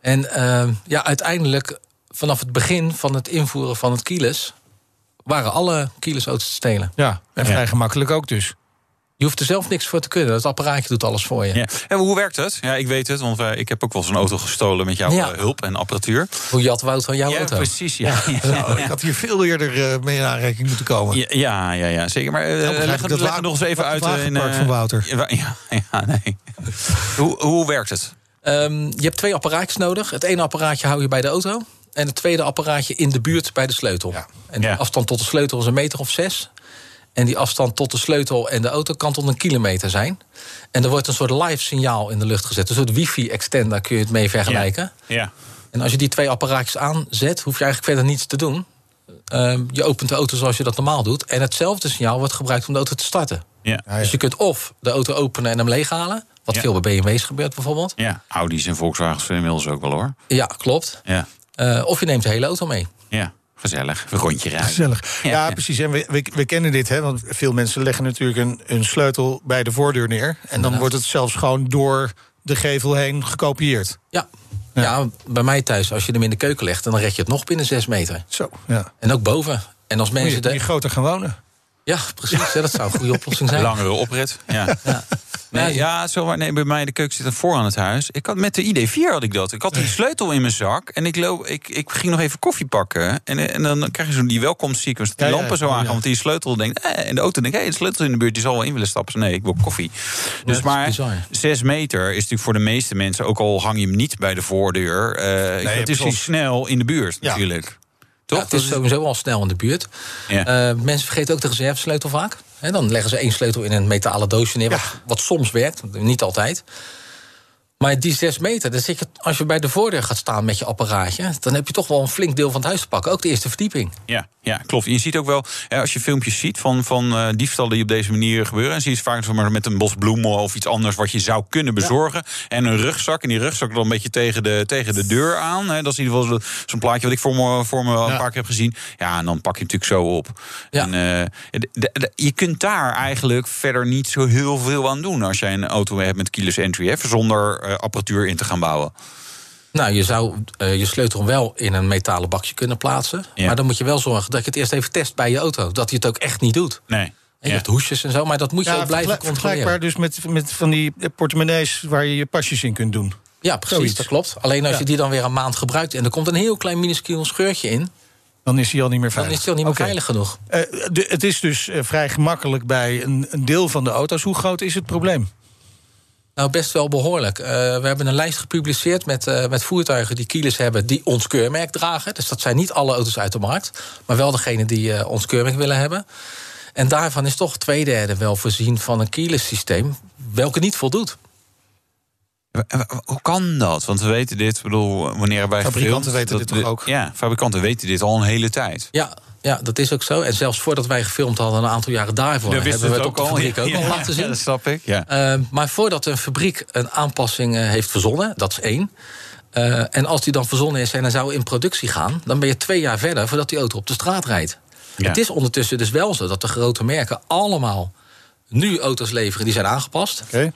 En ja, uiteindelijk, vanaf het begin van het invoeren van het keyless... waren alle auto's te stelen. Ja, en vrij Ja. gemakkelijk ook dus. Je hoeft er zelf niks voor te kunnen. Dat apparaatje doet alles voor je. Ja. En hoe werkt het? Ja, ik weet het, want wij, ik heb ook wel eens een auto gestolen met jouw Ja. eh, hulp en apparatuur. Hoe jat Wout van jouw ja, auto. precies. Ja, ja. Nou, ik had hier veel eerder eh, mee in aanraking moeten komen. Ja, ja, ja, ja, zeker. Maar eh, leg, ik het- dat leg nog eens even uit. eh, in, eh, van Wouter. Ja, ja, nee. hoe, hoe werkt het? Ehm, je hebt twee apparaatjes nodig. Het ene apparaatje hou je bij de auto. En het tweede apparaatje in de buurt bij de sleutel. Ja. En de Ja. afstand tot de sleutel is een meter of zes. En die afstand tot de sleutel en de auto kan tot een kilometer zijn. En er wordt een soort live signaal in de lucht gezet. Een soort wifi-extender kun je het mee vergelijken. Ja. En als je die twee apparaatjes aanzet, hoef je eigenlijk verder niets te doen. Ehm, je opent de auto zoals je dat normaal doet. En hetzelfde signaal wordt gebruikt om de auto te starten. Ja. Ja, ja. Dus je kunt of de auto openen en hem leeghalen. Wat Ja. veel bij BMW's gebeurt bijvoorbeeld. ja, Audi's en Volkswagens inmiddels ook wel hoor. Ja, klopt. Ja, Eh, of je neemt de hele auto mee. ja. gezellig. Een rondje rijden. Gezellig. Ja, Ja, ja. precies. En we, we, we kennen dit, hè? Want veel mensen leggen natuurlijk een, een sleutel bij de voordeur neer. En dan wordt het zelfs gewoon door de gevel heen gekopieerd. Ja. Ja. Ja. bij mij thuis, als je hem in de keuken legt... dan red je het nog binnen zes meter. Zo, ja. En ook boven. En als Moet je, mensen... moet je De... groter gaan wonen. Ja, precies. hè, dat zou een goede oplossing zijn. Langere oprit. Ja. Nee, ja, zo, waar- nee, bij mij de keuken zit er voor aan het huis. Ik had, met de ID4 had ik dat. Ik had die sleutel in mijn zak. En ik, loop, ik, ik ging nog even koffie pakken. En, en dan krijg je zo'n die welkomstsequence. Die Ja, ja, lampen zo ja. aangaan. Want die sleutel denkt... Eh, en de auto denkt, hé, de sleutel in de buurt. Die zal wel in willen stappen. Nee, ik wil koffie. Dus dat is maar bizar. zes meter is natuurlijk voor de meeste mensen... ook al hang je hem niet bij de voordeur... eh het is al precies. snel in de buurt Ja. Ja, het is sowieso al snel in de buurt. Ja. Eh, mensen vergeten ook de reservesleutel vaak. Dan leggen ze één sleutel in een metalen doosje neer, wat, wat soms werkt, niet altijd. Maar die zes meter, dan zit je, als je bij de voordeur gaat staan met je apparaatje... dan heb je toch wel een flink deel van het huis te pakken. Ook de eerste verdieping. Ja, ja klopt. Je ziet ook wel, als je filmpjes ziet van, van uh, diefstallen die op deze manier gebeuren... en zie je het vaak met een bos bloemen of iets anders wat je zou kunnen bezorgen... en een rugzak, en die rugzak dan een beetje tegen de, tegen de deur aan. Dat is in ieder geval zo'n plaatje wat ik voor me, voor me een paar keer heb gezien. Ja, en dan pak je het natuurlijk zo op. Ja. En, uh, je kunt daar eigenlijk verder niet zo heel veel aan doen... als jij een auto hebt met keyless entry, hè, zonder uh, apparatuur in te gaan bouwen. Nou, je zou uh, je sleutel wel in een metalen bakje kunnen plaatsen. Ja. Maar dan moet je wel zorgen dat je het eerst even test bij je auto. Dat hij het ook echt niet doet. Nee. En je ja. hebt hoesjes en zo, maar dat moet je ja, ook blijven controleren. Vergelijkbaar dus met, met van die portemonnees waar je je pasjes in kunt doen. Ja, precies, Zoiets. dat klopt. Alleen als je die dan weer een maand gebruikt... en er komt een heel klein minuscuul scheurtje in... Dan is hij al niet meer veilig. Dan is hij al niet meer okay. veilig genoeg. Uh, de, het is dus uh, vrij gemakkelijk bij een, een deel van de auto's. Hoe groot is het probleem? Nou, best wel behoorlijk. Uh, we hebben een lijst gepubliceerd met, uh, met voertuigen die kilo's hebben... die ons keurmerk dragen. Dus dat zijn niet alle auto's uit de markt... maar wel degene die uh, ons keurmerk willen hebben. En daarvan is toch twee derde wel voorzien van een keyless systeem... welke niet voldoet. Hoe kan dat? Want we weten dit, ik bedoel, wanneer wij Fabrikanten weten dit toch ook? Ja, fabrikanten weten dit al een hele tijd. Ja, ja, dat is ook zo. En zelfs voordat wij gefilmd hadden, een aantal jaren daarvoor, hebben we het op de fabriek ook ja, nog laten zien. Ja, dat snap ik. Ja. Uh, maar voordat een fabriek een aanpassing uh, heeft verzonnen, dat is één. Uh, en als die dan verzonnen is en dan zou in productie gaan, dan ben je twee jaar verder voordat die auto op de straat rijdt. Het is ondertussen dus wel zo dat de grote merken allemaal nu auto's leveren die zijn aangepast. Okay.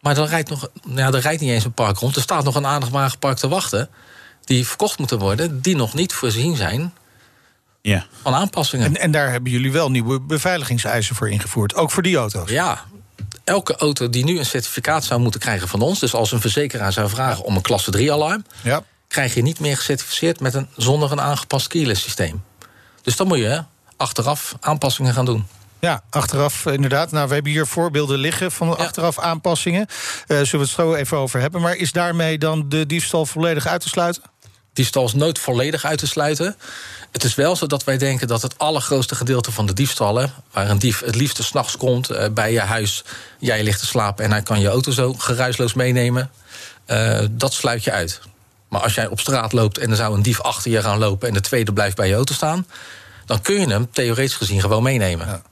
Maar er rijdt, nog, ja, er rijdt niet eens een park rond. Er staat nog een aardig wagenpark te wachten. Die verkocht moeten worden, die nog niet voorzien zijn ja. van aanpassingen. En, en daar hebben jullie wel nieuwe beveiligingseisen voor ingevoerd. Ook voor die auto's. Ja, elke auto die nu een certificaat zou moeten krijgen van ons... dus als een verzekeraar zou vragen om een klasse 3-alarm... Ja. krijg je niet meer gecertificeerd met een, zonder een aangepast keyless systeem. Dus dan moet je achteraf aanpassingen gaan doen. Ja, achteraf inderdaad. Nou, we hebben hier voorbeelden liggen van achteraf aanpassingen. Uh, zullen we het zo even over hebben. Maar is daarmee dan de diefstal volledig uit te sluiten? Diefstal is nooit volledig uit te sluiten. Het is wel zo dat wij denken dat het allergrootste gedeelte van de diefstallen... waar een dief het liefste s'nachts komt uh, bij je huis... jij ligt te slapen en hij kan je auto zo geruisloos meenemen... Uh, dat sluit je uit. Maar als jij op straat loopt en er zou een dief achter je gaan lopen... en de tweede blijft bij je auto staan... dan kun je hem theoretisch gezien gewoon meenemen. Ja.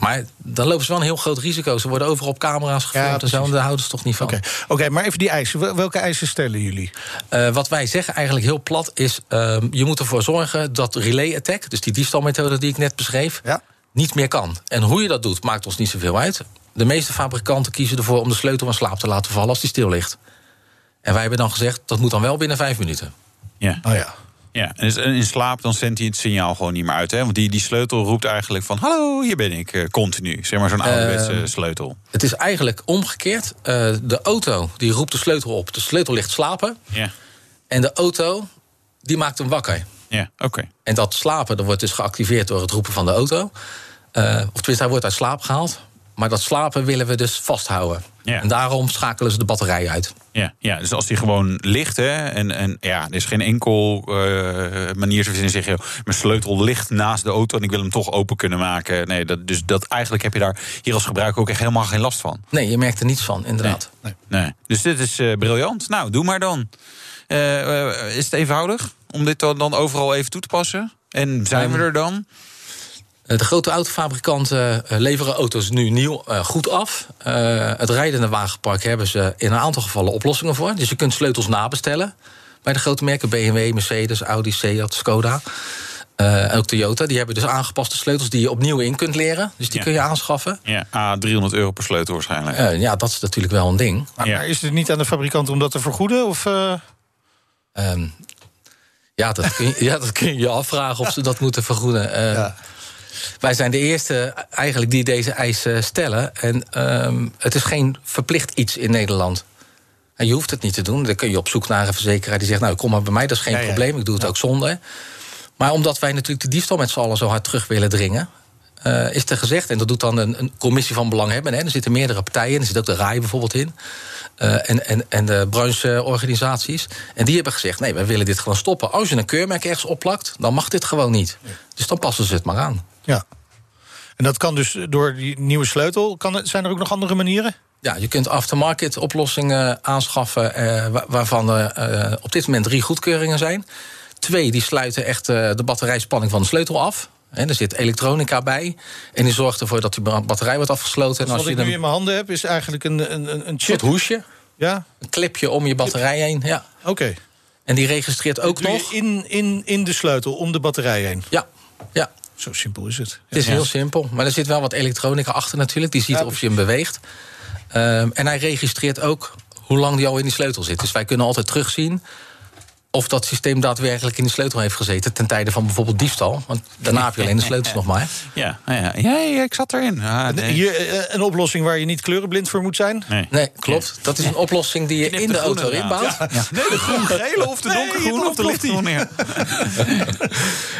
Maar dan lopen ze wel een heel groot risico. Ze worden overal op camera's gefilmd ja, en zo. En daar houden ze toch niet van. Oké, okay. okay, maar even die eisen. Welke eisen stellen jullie? Uh, wat wij zeggen eigenlijk heel plat is... Uh, je moet ervoor zorgen dat relay attack... dus die diefstalmethode die ik net beschreef... Ja. niet meer kan. En hoe je dat doet, maakt ons niet zoveel uit. De meeste fabrikanten kiezen ervoor om de sleutel van slaap te laten vallen... als die stil ligt. En wij hebben dan gezegd, dat moet dan wel binnen vijf minuten. Ja. Oh ja. Ja, en in slaap dan zendt hij het signaal gewoon niet meer uit. Hè? Want die, die sleutel roept eigenlijk van... hallo, hier ben ik, uh, continu. Zeg maar zo'n ouderwetse uh, sleutel. Het is eigenlijk omgekeerd. Uh, de auto die roept de sleutel op. De sleutel ligt slapen. Ja. En de auto die maakt hem wakker. Ja, oké. Okay. En dat slapen dat wordt dus geactiveerd door het roepen van de auto. of tenminste, hij wordt uit slaap gehaald. Maar dat slapen willen we dus vasthouden. Ja. En daarom schakelen ze de batterij uit. Ja, ja dus als die gewoon ligt, hè, en, en ja, er is geen enkel uh, manier te vinden zeggen: mijn sleutel ligt naast de auto en ik wil hem toch open kunnen maken. Nee, dat, dus dat eigenlijk heb je daar hier als gebruiker ook echt helemaal geen last van. Nee, je merkt er niets van, inderdaad. Nee, nee. nee. Dus dit is uh, briljant. Nou, doe maar dan. Uh, is het eenvoudig om dit dan overal even toe te passen? En zijn we er dan? De grote autofabrikanten leveren auto's nu nieuw uh, goed af. Het rijdende wagenpark hebben ze in een aantal gevallen oplossingen voor. Dus je kunt sleutels nabestellen bij de grote merken BMW, Mercedes, Audi, Seat, Skoda. Uh, en ook Toyota, die hebben dus aangepaste sleutels die je opnieuw in kunt leren. Dus die ja. kun je aanschaffen. Ja, ah, 300 euro per sleutel waarschijnlijk. Uh, ja, dat is natuurlijk wel een ding. Maar, ja. maar is het niet aan de fabrikant om dat te vergoeden? Of, uh... um, ja, dat kun je, ja, dat kun je je afvragen of ze dat moeten vergoeden. ja. Wij zijn de eerste eigenlijk die deze eisen stellen. En um, het is geen verplicht iets in Nederland. En je hoeft het niet te doen. Dan kun je op zoek naar een verzekeraar die zegt... nou, kom maar bij mij, dat is geen ja, probleem. Ik doe het ja. ook zonder. Maar omdat wij natuurlijk de diefstal met z'n allen zo hard terug willen dringen... Uh, is er gezegd, en dat doet dan een, een commissie van belanghebbenden... er zitten meerdere partijen in, er zit ook de RAI bijvoorbeeld in... Uh, en, en, en de brancheorganisaties. En die hebben gezegd, nee, wij willen dit gewoon stoppen. Als je een keurmerk ergens opplakt, dan mag dit gewoon niet. Dus dan passen ze het maar aan. Ja. En dat kan dus door die nieuwe sleutel. Kan het, zijn er ook nog andere manieren? Ja, je kunt aftermarket oplossingen aanschaffen... Eh, waarvan er eh, op dit moment drie goedkeuringen zijn. Twee die sluiten echt uh, de batterijspanning van de sleutel af. En er zit elektronica bij. En die zorgt ervoor dat die batterij wordt afgesloten. Dus en als wat je ik nu in mijn handen heb, is eigenlijk een, een, een chip. hoesje. Ja? Een clipje om je batterij heen. Ja. Oké. En die registreert ook nog. In, in, in de sleutel, om de batterij heen. Ja. ja. Zo simpel is het. Het is heel simpel. Maar er zit wel wat elektronica achter natuurlijk. Die ziet of je hem beweegt. Um, en hij registreert ook hoe lang die al in die sleutel zit. Dus wij kunnen altijd terugzien of dat systeem daadwerkelijk in de sleutel heeft gezeten... ten tijde van bijvoorbeeld diefstal. Want daarna heb je alleen de sleutels nog maar. Ja, ja, ja, ik zat erin. Ah, nee. Hier, eh, een oplossing waar je niet kleurenblind voor moet zijn? Nee, nee klopt. Dat is een oplossing die je in de, auto inbouwt. Ja. Ja. Nee, de groen-gele of de donkergroen of de lichtgroen.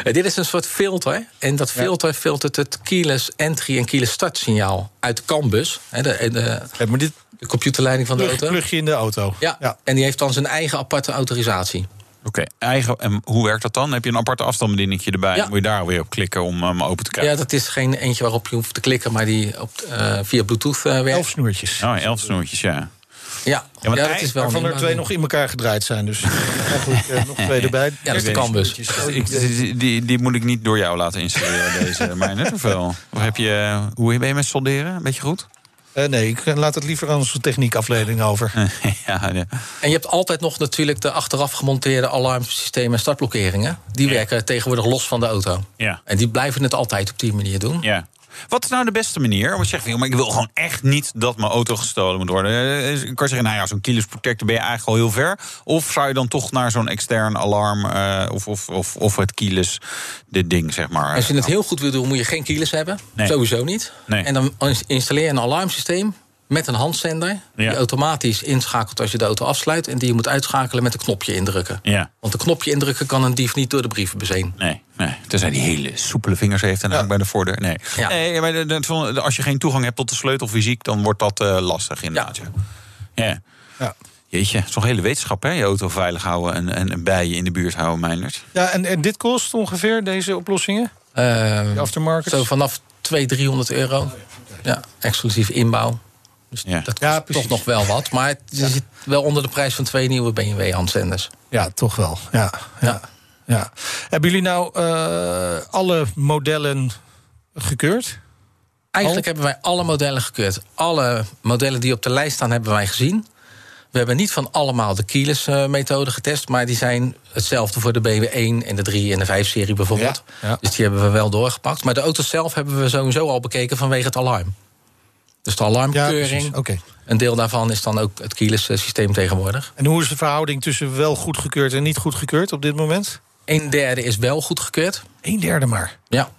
Dit is een soort filter. En dat filter filtert het keyless entry en keyless start signaal uit de CAN-bus. De, de, maar dit de computerleiding van de auto. Plug je in de auto. Ja, ja, en die heeft dan zijn eigen aparte autorisatie. Oké, eigen. En hoe werkt dat dan? Heb je een aparte afstandsbedieningje erbij? Ja. Moet je daar weer op klikken om hem open te krijgen? Ja, dat is geen eentje waarop je hoeft te klikken, maar die op, uh, via Bluetooth uh, werkt. Elf snoertjes. Oh, elf snoertjes, ja. Ja, ja, maar ja dat is wel waarvan er twee nog in elkaar gedraaid zijn. Dus eigenlijk uh, nog twee erbij. Ja, dat is de canbus. Die, die, die, moet ik niet door jou laten installeren, deze. Maar net of wel? Of heb je, hoe ben je met solderen? Een beetje goed? Uh, nee, ik laat het liever aan onze techniekafdeling over. ja, ja. En je hebt altijd nog natuurlijk de achteraf gemonteerde alarmsystemen en startblokkeringen. Die ja. werken tegenwoordig los van de auto. Ja. En die blijven het altijd op die manier doen. Ja. Wat is nou de beste manier? Want je zegt, maar ik wil gewoon echt niet dat mijn auto gestolen moet worden. Ik kan zeggen, nou ja, zo'n keyless protector ben je eigenlijk al heel ver. Of zou je dan toch naar zo'n extern alarm uh, of, of, of, of het keyless dit ding, zeg maar. Als je het heel goed wil doen, moet je geen keyless hebben. Nee. Sowieso niet. Nee. En dan installeer je een alarmsysteem met een handzender. Ja. Die automatisch inschakelt als je de auto afsluit. En die je moet uitschakelen met een knopje indrukken. Ja. Want een knopje indrukken kan een dief niet door de brievenbus heen. Nee, nee. Tenzij die hele soepele vingers heeft en ja. bij de voordeur. Nee, ja. nee maar als je geen toegang hebt tot de sleutel fysiek... dan wordt dat uh, lastig inderdaad. Ja. Ja. ja. Jeetje, het is toch hele wetenschap, hè? Je auto veilig houden en, en, en bij je in de buurt houden, Meinert. Ja, en, en dit kost ongeveer, deze oplossingen? Uh, aftermarket? Zo vanaf 200, 300 euro. Ja, exclusief inbouw. Dus ja. dat kost ja, toch nog wel wat. Maar het ja. zit wel onder de prijs van twee nieuwe BMW-handzenders. Ja, toch wel. Ja, ja. ja. Hebben jullie nou uh, alle modellen gekeurd? Eigenlijk Al? hebben wij alle modellen gekeurd. Alle modellen die op de lijst staan, hebben wij gezien. We hebben niet van allemaal de keyless-methode getest... maar die zijn hetzelfde voor de BMW 1 en de 3 en de 5-serie bijvoorbeeld. Ja, ja. Dus die hebben we wel doorgepakt. Maar de auto's zelf hebben we sowieso al bekeken vanwege het alarm. Dus de alarmkeuring. Ja, okay. Een deel daarvan is dan ook het keyless systeem tegenwoordig. En hoe is de verhouding tussen wel goedgekeurd en niet goedgekeurd op dit moment? Een derde is wel goedgekeurd. Een derde maar? Ja.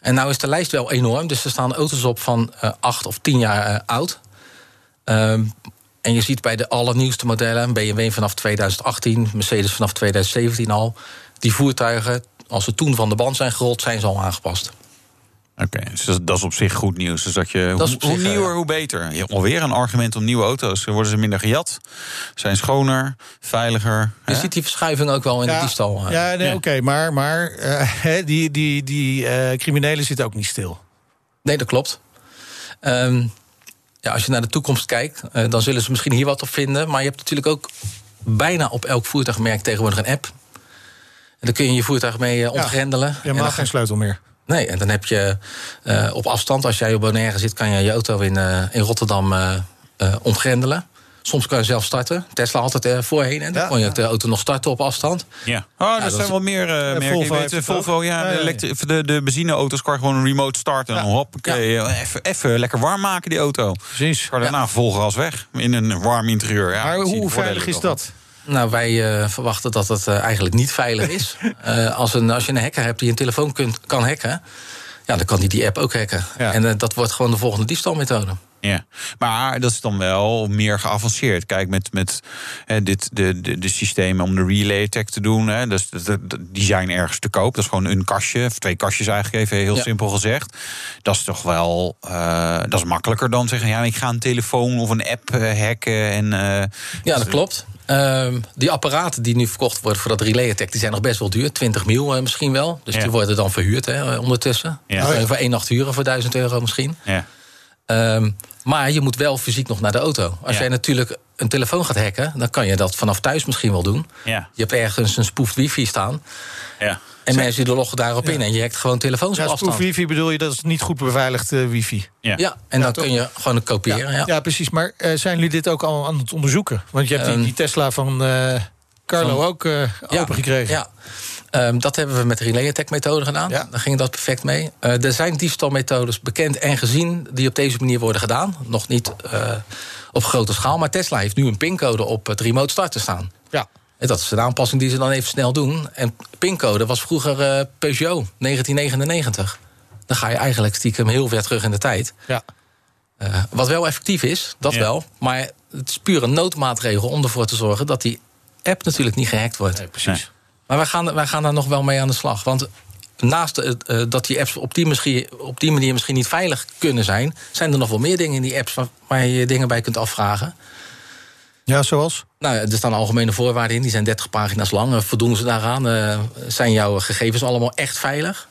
En nou is de lijst wel enorm. Dus er staan auto's op van uh, acht of tien jaar uh, oud. Um, en je ziet bij de allernieuwste modellen, BMW vanaf 2018, Mercedes vanaf 2017 al, die voertuigen, als ze toen van de band zijn gerold, zijn ze al aangepast. Oké, okay, dus dat is op zich goed nieuws. Dus dat je, dat hoe, hoe zich, nieuwer, hoe beter. Je hebt alweer een argument om nieuwe auto's. Worden ze minder gejat, zijn schoner, veiliger. Je hè? ziet die verschuiving ook wel in ja, de diefstal. Ja, nee, oké, okay, maar, maar uh, die, die, die uh, criminelen zitten ook niet stil. Nee, dat klopt. Um, ja, als je naar de toekomst kijkt, uh, dan zullen ze misschien hier wat op vinden. Maar je hebt natuurlijk ook bijna op elk voertuigmerk tegenwoordig een app. En dan kun je je voertuig mee uh, ontgrendelen. Ja, je mag dan, geen sleutel meer. Nee, en dan heb je uh, op afstand, als jij op Bonaire zit, kan je je auto in, in Rotterdam ontgrendelen. Soms kan je zelf starten. Tesla altijd er voorheen. En dan ja, kon je ja. de auto nog starten op afstand. Ja. Oh, er ja, zijn wel meer uh, merken. Volvo, weet, Volvo ja, de, de, de benzineauto's kan je gewoon een remote starten. En hop, even, even lekker warm maken die auto. Precies. Maar daarna vol gas weg. In een warm interieur. maar hoe veilig is dat? Nou, wij uh, verwachten dat het uh, eigenlijk niet veilig is. uh, als, een, als je een hacker hebt die een telefoon kunt, kan hacken... Ja, dan kan hij die app ook hacken. En dat wordt gewoon de volgende diefstalmethode. Ja, maar dat is dan wel meer geavanceerd. Kijk, met, met hè, dit, de, de, de systemen om de relay attack te doen, hè, dus, die zijn ergens te koop. Dat is gewoon een kastje, of twee kastjes eigenlijk even, heel ja. simpel gezegd. Dat is toch wel, uh, dat is makkelijker dan zeggen, ja, ik ga een telefoon of een app hacken. En, uh, ja, dat klopt. Ehm, die apparaten die nu verkocht worden voor dat relay attack... die zijn nog best wel duur, 20 mil eh, misschien wel. Dus Ja. die worden dan verhuurd hè, ondertussen. Ja. Ja. Voor één nacht huren voor 1000 euro misschien. Ja. Ehm, maar je moet wel fysiek nog naar de auto. Als jij natuurlijk een telefoon gaat hacken... dan kan je dat vanaf thuis misschien wel doen. Je hebt ergens een spoefd wifi staan... Ja. En mensen die loggen daarop in... en je hackt gewoon telefoons Ja, op afstand. wifi bedoel je, dat is niet goed beveiligd eh, wifi. Ja. Ja, en dan toch? kun je gewoon het kopiëren. Ja. Ja, precies. Maar eh, zijn jullie dit ook al aan het onderzoeken? Want je hebt die, Ehm, die Tesla van eh, Carlo van- ook eh open gekregen. Ja. Ehm, dat hebben we met de relay attack methode gedaan. Ja. Daar ging dat perfect mee. Eh, er zijn diefstalmethodes bekend en gezien die op deze manier worden gedaan. Nog niet eh, op grote schaal. Maar Tesla heeft nu een pincode op het remote starten staan. Ja. En dat is een aanpassing die ze dan even snel doen. En pincode was vroeger eh, Peugeot 1999. Dan ga je eigenlijk stiekem heel ver terug in de tijd. Ja. Eh, wat wel effectief is, dat Ja. wel. Maar het is puur een noodmaatregel om ervoor te zorgen dat die app natuurlijk niet gehackt wordt. precies. Maar wij gaan, wij gaan daar nog wel mee aan de slag. Want naast eh, dat die apps op die, misschien, op die manier misschien niet veilig kunnen zijn, zijn er nog wel meer dingen in die apps waar, waar je je dingen bij kunt afvragen. Ja, zoals? Nou, er staan algemene voorwaarden in, die zijn 30 pagina's lang. Eh, Voldoen ze daaraan? Eh, zijn jouw gegevens allemaal echt veilig?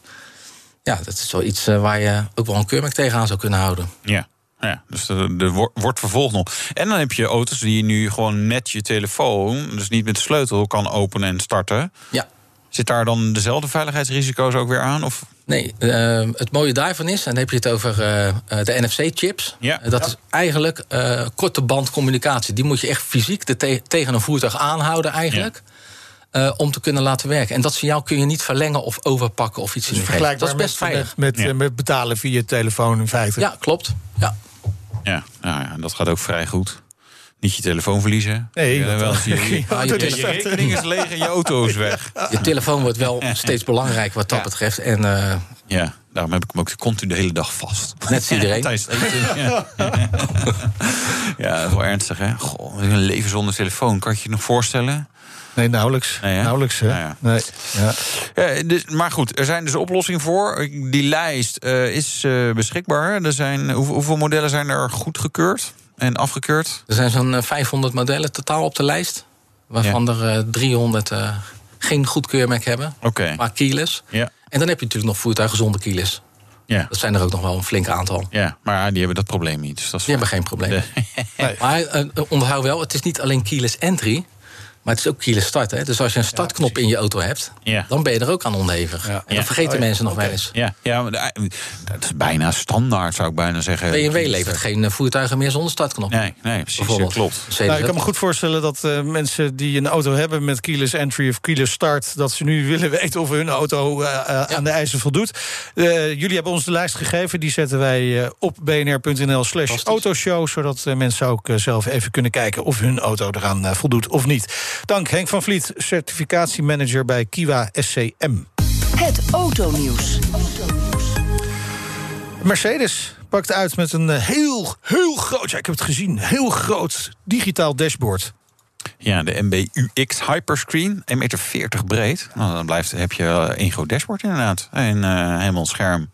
Ja, dat is wel iets eh, waar je ook wel een keurmerk tegenaan zou kunnen houden. Ja. Ja, dus er, wo- wordt vervolgd nog. En dan heb je auto's die je nu gewoon met je telefoon, dus niet met de sleutel, kan openen en starten. Ja. Zit daar dan dezelfde veiligheidsrisico's ook weer aan? Of? Nee, eh, het mooie daarvan is, en dan heb je het over eh, eh, de NFC-chips. Ja. dat is eigenlijk eh, korte band communicatie. Die moet je echt fysiek de te- tegen een voertuig aanhouden eigenlijk. eh, om te kunnen laten werken. En dat signaal kun je niet verlengen of overpakken of iets in Dus de geest. Dat vergelijkbaar is best met, veilig. met, met, Ja. eh, met betalen via telefoon in feite. Ja, klopt. Ja. Ja, nou ja, dat gaat ook vrij goed. Niet je telefoon verliezen. Nee, Ja, wel, je, je, Ah, je je rekening is leeg en je auto is weg. Je telefoon wordt wel steeds belangrijker wat dat Ja. betreft. En eh, Ja, daarom heb ik hem ook continu de hele dag vast. net als iedereen. Tijdens ja. ja, dat is wel ernstig, hè? Goh, een leven zonder telefoon. Kan je je nog voorstellen? Nee, nauwelijks. Nee, nauwelijks, hè? Nou ja. Nee. Ja. Ja, dus, maar goed, er zijn dus oplossingen voor. Die lijst eh, is eh, beschikbaar. Er zijn, hoeveel, hoeveel modellen zijn er goedgekeurd en afgekeurd? Er zijn zo'n eh, 500 modellen totaal op de lijst. Waarvan er eh, 300 eh, geen goed keurmerk hebben. Maar keyless. Ja. En dan heb je natuurlijk nog voertuigen zonder keyless. Ja. Dat zijn er ook nog wel een flink aantal. ja, maar die hebben dat probleem niet. Dus dat is Die hebben geen probleem. Nee. Maar eh, onthoud wel, het is niet alleen keyless entry... maar het is ook keyless start. Hè? Dus als je een startknop in je auto hebt... Ja. dan ben je er ook aan onderhevig. Ja. En dat Ja. vergeten Oh ja, mensen nog wel eens. Ja, ja maar dat is bijna standaard, zou ik bijna zeggen. BMW levert geen eh, voertuigen meer zonder startknop. Nee, nee precies. Bijvoorbeeld. klopt. Nou, ik kan me goed voorstellen dat eh, mensen die een auto hebben met keyless entry of keyless start, dat ze nu willen weten of hun auto eh, aan de eisen voldoet. Eh, jullie hebben ons de lijst gegeven, die zetten wij eh, op bnr.nl slash Fantastisch. autoshow, zodat eh, mensen ook zelf even kunnen kijken of hun auto eraan eh, voldoet of niet. Dank Henk van Vliet, certificatiemanager bij Kiwa SCM. Het autonieuws. Mercedes pakt uit met een eh, heel, heel groot, ja, ik heb het gezien, heel groot digitaal dashboard. Ja, de MBUX Hyperscreen, 1,40 meter breed. Nou, dan blijft, heb je één groot dashboard inderdaad. En eh helemaal scherm.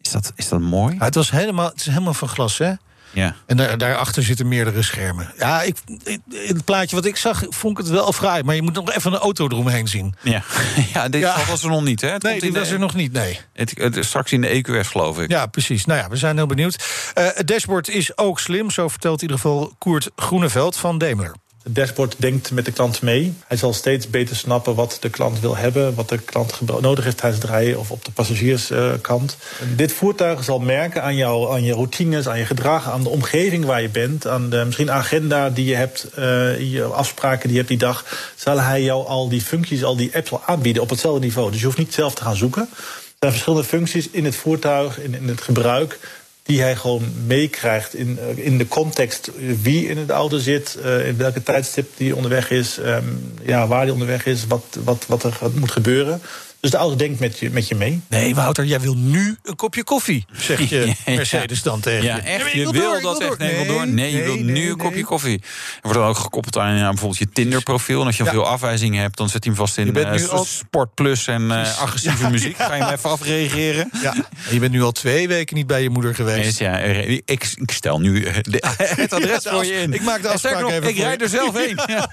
Is dat, is dat mooi? Ja, het, was helemaal, het is helemaal van glas, hè? Ja. En daar, daarachter zitten meerdere schermen. Ja, ik, in het plaatje wat ik zag, vond ik het wel fraai. Maar je moet nog even een auto eromheen zien. Ja, ja dit Ja. was er nog niet, hè? Het Nee, die was er nog niet, nee. Het, straks in de EQS, geloof ik. Ja, precies. Nou ja, we zijn heel benieuwd. Eh, het dashboard is ook slim, zo vertelt in ieder geval Koert Groeneveld van Daimler. Het dashboard denkt met de klant mee. Hij zal steeds beter snappen wat de klant wil hebben, wat de klant nodig heeft tijdens het rijden of op de passagierskant. dit voertuig zal merken aan, jou, aan je routines, aan je gedrag, aan de omgeving waar je bent, aan de misschien agenda die je hebt, eh, je afspraken die je hebt die dag. Zal hij jou al die functies, al die apps al aanbieden op hetzelfde niveau. Dus je hoeft niet zelf te gaan zoeken. Er zijn verschillende functies in het voertuig, in het gebruik die hij gewoon meekrijgt in, eh, in de context wie in de auto zit, eh, in welke tijdstip die onderweg is, ehm, ja, waar die onderweg is, wat, wat, wat er moet gebeuren. Dus de auto denkt met je, met je mee. Nee, Wouter, jij wil nu een kopje koffie, zeg je Mercedes dan tegen Ja, je. echt. Nee, Je wil dat wil echt. Nee, je wil door. Nee, je wil nee, nu nee, een kopje nee. koffie. Er wordt dan ook gekoppeld aan ja, bijvoorbeeld je Tinder-profiel. En als je al Ja. veel afwijzingen hebt, dan zet hij hem vast in Je bent nu al- Sport Plus en eh, agressieve muziek. Ga je hem even afreageren? Ja, je bent nu al twee weken niet bij je moeder Nee, geweest. ja, eh, ik, ik stel nu de- het adres voor je in. ik maak de afspraak nog, even Ik rijd er zelf heen. Ja,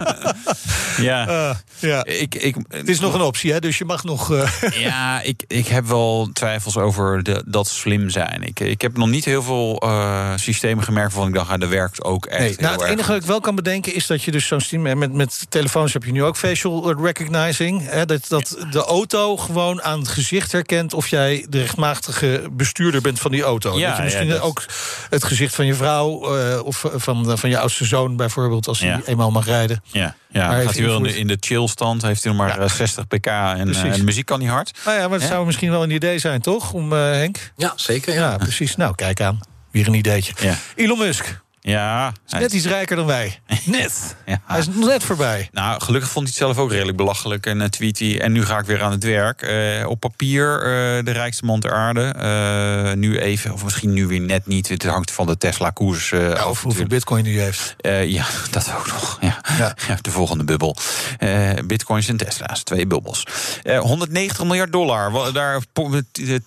ja. Ja. Ik, ik, Het is nog een optie, hè, dus je mag nog... Ja, ik, ik heb wel twijfels over de, dat slim zijn. Ik, ik heb nog niet heel veel eh, systemen gemerkt waarvan ik dacht, ah, dat werkt ook echt Nee, nou, het erg enige wat ik wel kan bedenken is dat je dus zo'n systeem... Met, met telefoons heb je nu ook facial recognizing. Hè, dat dat de auto gewoon aan het gezicht herkent... of jij de rechtmatige bestuurder bent van die auto. Ja, dat je ja, misschien dat- ook het gezicht van je vrouw... eh, of van, van je oudste zoon bijvoorbeeld, als hij eenmaal mag rijden. Ja, ja. Maar gaat hij wel in de, invoert- in de chillstand, heeft hij nog maar Ja. eh, 60 pk en, en muziek kan niet hard. Nou ja, maar het Hè? zou misschien wel een idee zijn, toch? Om eh, Henk? Ja, zeker. Ja. Ja, precies. Nou, kijk aan. Weer een ideetje. Ja. Elon Musk. Ja, Is net iets rijker dan wij. Net. Ja. Hij is net voorbij. Nou, gelukkig vond hij het zelf ook redelijk belachelijk. En uh, tweet hij, en nu ga ik weer aan het werk. Eh, op papier eh, de rijkste man ter aarde. Nu even, of misschien nu weer net niet. Het hangt van de Tesla-koers Ja, af. of hoeveel natuurlijk. bitcoin die heeft. Ja, dat ook nog. Ja. Ja. Ja, de volgende bubbel. Bitcoins en Tesla's, twee bubbels. Eh, 190 miljard dollar, daar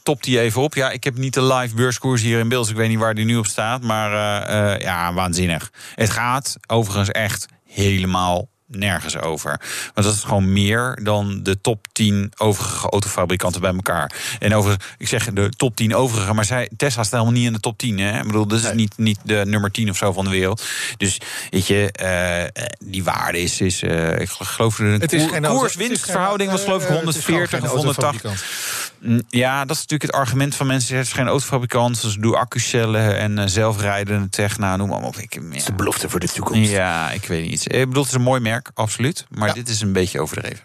topt hij even op. Ja, ik heb niet de live beurskoers hier in beeld, dus ik weet niet waar die nu op staat. Maar eh, ja, waanzinnig. Het gaat overigens echt helemaal nergens over. Want dat is gewoon meer dan de top 10 overige autofabrikanten bij elkaar. En over, ik zeg de top 10 overige, maar zij, Tesla staat helemaal niet in de top 10. Hè? Ik bedoel, dat is Nee. niet, niet de nummer 10 of zo van de wereld. Dus weet je, eh, die waarde is, is eh, ik geloof de auto- koers-winstverhouding was geloof ik geen- eh, het is gewoon 140 of geen 180. Mm, Ja, dat is natuurlijk het argument van mensen. Het is geen autofabrikant, dus doe accucellen en eh, zelfrijdende tech. Nou, noem maar op. Ik, ja. de belofte voor de toekomst. Ja, ik weet niet. Ik bedoel, het is een mooi merk, absoluut. Maar Ja. dit is een beetje overdreven.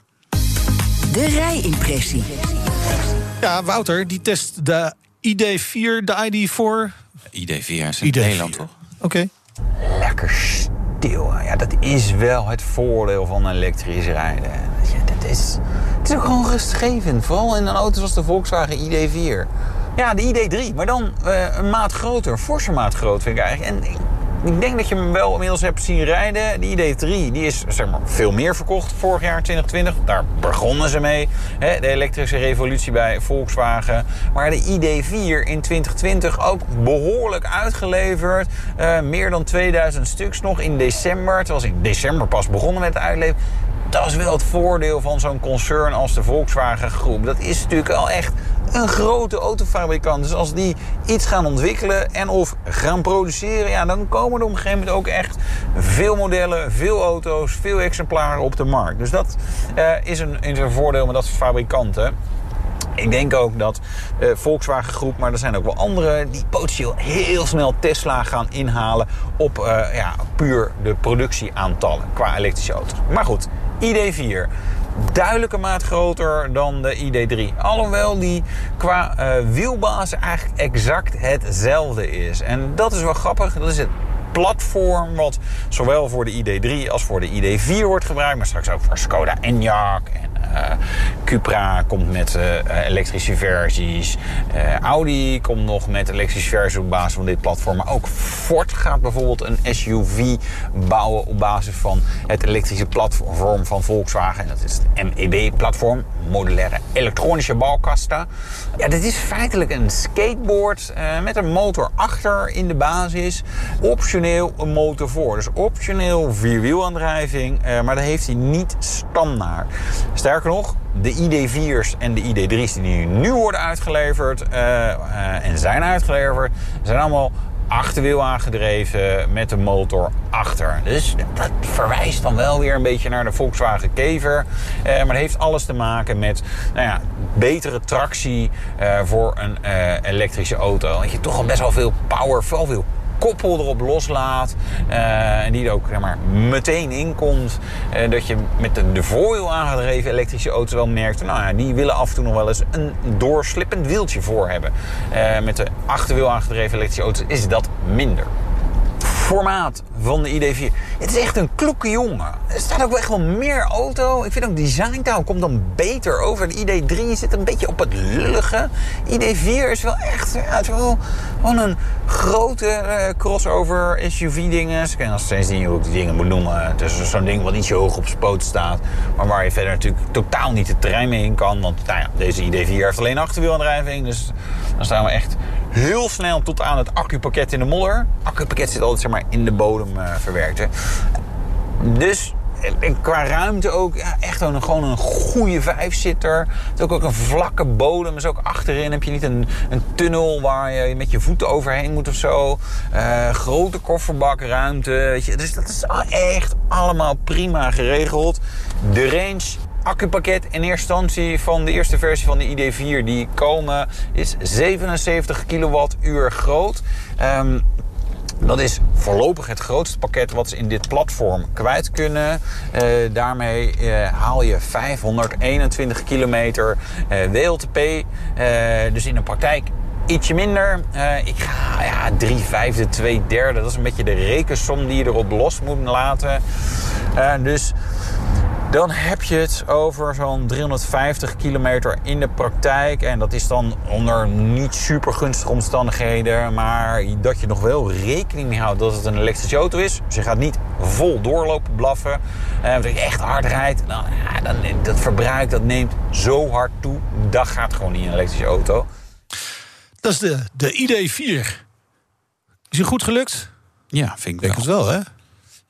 De rijimpressie. Ja, Wouter, die test de ID4, de ID4. ID4 is in ID4. Nederland, toch? Oké. Lekker stil. Ja, dat is wel het voordeel van elektrisch rijden. Ja, dat is, het is ook gewoon rustgevend. Vooral in een auto zoals de Volkswagen ID4. Ja, de ID3, maar dan eh, een maat groter. Forse maat groot vind ik eigenlijk. En ik, denk dat je hem wel inmiddels hebt zien rijden. De ID3 die is zeg maar, veel meer verkocht vorig jaar, 2020. Daar begonnen ze mee. Hè, de elektrische revolutie bij Volkswagen. Maar de ID4 in 2020 ook behoorlijk uitgeleverd. Eh, meer dan 2000 stuks nog in december. Terwijl ze in december pas begonnen met het uitleveren. Dat is wel het voordeel van zo'n concern als de Volkswagen Groep. Dat is natuurlijk wel echt een grote autofabrikant. Dus als die iets gaan ontwikkelen en of gaan produceren... Ja, dan komen er op een gegeven moment ook echt veel modellen, veel auto's... veel exemplaren op de markt. Dus dat eh, is, een, een voordeel met dat soort fabrikanten. Ik denk ook dat eh, Volkswagen Groep, maar er zijn ook wel anderen... die potentieel heel snel Tesla gaan inhalen... op eh, ja, puur de productieaantallen qua elektrische auto's. Maar goed, ID4. Duidelijke maat groter dan de ID3. Alhoewel die qua eh, wielbasis eigenlijk exact hetzelfde is. En dat is wel grappig. Dat is het platform wat zowel voor de ID3 als voor de ID4 wordt gebruikt. Maar straks ook voor Skoda Enyaq en Cupra komt met eh, elektrische versies. Eh, Audi komt nog met elektrische versies op basis van dit platform. Maar ook Ford gaat bijvoorbeeld een SUV bouwen op basis van het elektrische platform van Volkswagen. En dat is het MEB-platform, modulaire elektronische bouwkasten. Ja, dit is feitelijk een skateboard eh, met een motor achter in de basis. Optioneel een motor voor. Dus optioneel vierwielaandrijving, eh, maar dat heeft hij niet standaard. Sterker nog, de ID4's en de ID3's die nu worden uitgeleverd eh, eh, en zijn uitgeleverd, zijn allemaal achterwiel aangedreven met de motor achter. Dus dat verwijst dan wel weer een beetje naar de Volkswagen Kever. Eh, maar dat heeft alles te maken met nou ja, betere tractie voor een elektrische auto. Dat je toch al best wel veel power, vooral veel koppel erop loslaat. eh, en die er ook zeg maar, meteen in komt. eh, dat je met de, voorwiel aangedreven elektrische auto's wel merkt... nou ja, die willen af en toe nog wel eens een doorslippend wieltje voor hebben. Eh, met de achterwiel aangedreven elektrische auto's is dat minder. Formaat van de ID4. Het is echt een kloeke jongen. Er staat ook echt wel meer auto. Ik vind ook designtaal komt dan beter over. De ID3 zit een beetje op het lullige. ID4 is wel echt ja, het wel, een grote uh, crossover SUV-dingen. Ik kan nog steeds niet hoe ik die dingen moet noemen. Het is zo'n ding wat zo hoog op zijn poot staat. Maar waar je verder natuurlijk totaal niet het terrein mee in kan. Want nou deze ID4 heeft alleen achterwielaandrijving. Dus dan staan we echt heel snel tot aan het accupakket in de modder. Accupakket zit altijd zeg maar, in de bodem uh, verwerkt. Hè. Dus en qua ruimte ook ja, echt een, gewoon een goede vijfzitter. Het is ook, ook een vlakke bodem. Dus ook achterin heb je niet een, een tunnel waar je met je voeten overheen moet of zo. Uh, grote kofferbakruimte. Weet je. Dus dat is echt allemaal prima geregeld. De range accupakket in eerste instantie van de eerste versie van de ID4 die komen is 77 kilowattuur groot. Um, dat is voorlopig het grootste pakket wat ze in dit platform kwijt kunnen. Uh, daarmee uh, haal je 521 kilometer uh, WLTP. dus in de praktijk ietsje minder. ik ga ja, 3 vijfde, 2 derde. Dat is een beetje de rekensom die je erop los moet laten. dus dan heb je het over zo'n 350 kilometer in de praktijk. En dat is dan onder niet super gunstige omstandigheden. Maar dat je nog wel rekening mee houdt dat het een elektrische auto is. Dus je gaat niet vol doorlopen blaffen. Uh, als je echt hard rijdt, dan, ja, dan, dat verbruik dat neemt zo hard toe. Dat gaat gewoon niet in een elektrische auto. Dat is de, de ID4. Is je goed gelukt? Ja, vind ik Denk het wel, hè?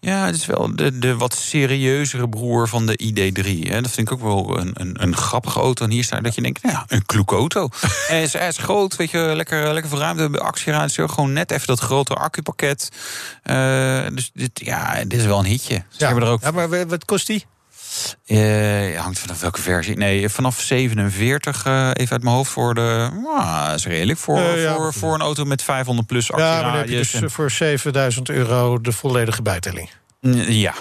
Ja, het is wel de, de wat serieuzere broer van de ID3. Hè. Dat vind ik ook wel een, een, een grappige auto. En hier staat dat je denkt, nou ja, een kloeke auto. en hij is, hij is groot, weet je, lekker, lekker verruimd. Actieruimte, gewoon net even dat grote accupakket. Uh, dus dit, ja, dit is wel een hitje. Ja, hebben er ook... ja maar wat kost die? Uh, hangt vanaf welke versie. Nee, vanaf 47, uh, even uit mijn hoofd voor de. Uh, is redelijk voor, ja, voor, voor een auto met 500 plus. Ja, maar dan heb je dus en... voor 7000 euro de volledige bijtelling. Ja.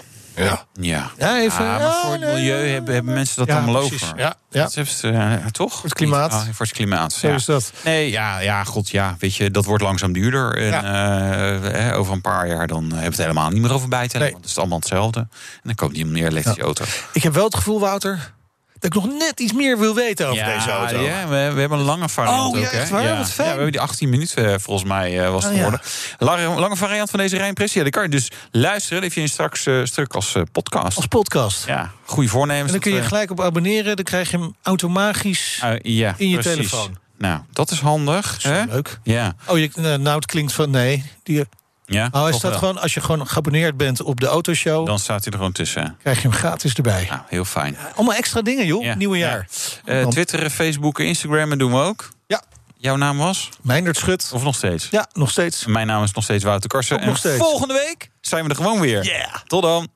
Ja. Ja. ja, even, ah, maar voor het milieu nee, hebben, hebben mensen dat ja, allemaal precies. over. Ja, ja. Dat is, uh, toch? Voor het klimaat. Ah, voor het klimaat. Zo ja. is dat. Nee, ja, ja, god, ja. Weet je, dat wordt langzaam duurder. En ja. uh, over een paar jaar dan hebben we het helemaal niet meer over bijtellen. Nee. Want het is allemaal hetzelfde. En dan koopt niet meer elektrische auto. Ik heb wel het gevoel, Wouter, dat ik nog net iets meer wil weten over ja, deze auto. Ja, we, we hebben een lange variant oh, ook. Ja, echt waar? Ja. Wat fijn. Ja, we hebben die 18 minuten volgens mij uh, was het oh, geworden. Lange, lange variant van deze rijimpressie. Die kan je dus luisteren. Vind je straks uh, stuk als uh, podcast. Als podcast. Ja, goede voornemens. En dan kun je gelijk op abonneren. Dan krijg je hem automatisch ja, in je precies. telefoon. Nou, dat is handig. Dat is hè? leuk. Ja. Oh, je, nou, het klinkt van nee. Die, ja, oh, is dat gewoon, als je gewoon geabonneerd bent op de autoshow... Dan staat hij er gewoon tussen. Krijg je hem gratis erbij. Ja, heel fijn. Ja, allemaal extra dingen, joh. Ja. Nieuwe jaar. Ja. Uh, Twitter, Facebook, Instagram doen we ook. Ja. Jouw naam was? Meindert Schut. Of nog steeds? Ja, nog steeds. Mijn naam is nog steeds Wouter Karsen. En steeds. volgende week zijn we er gewoon weer. Yeah. Tot dan.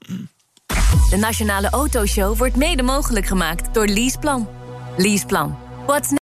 De Nationale Autoshow wordt mede mogelijk gemaakt door Leaseplan. Leaseplan. What's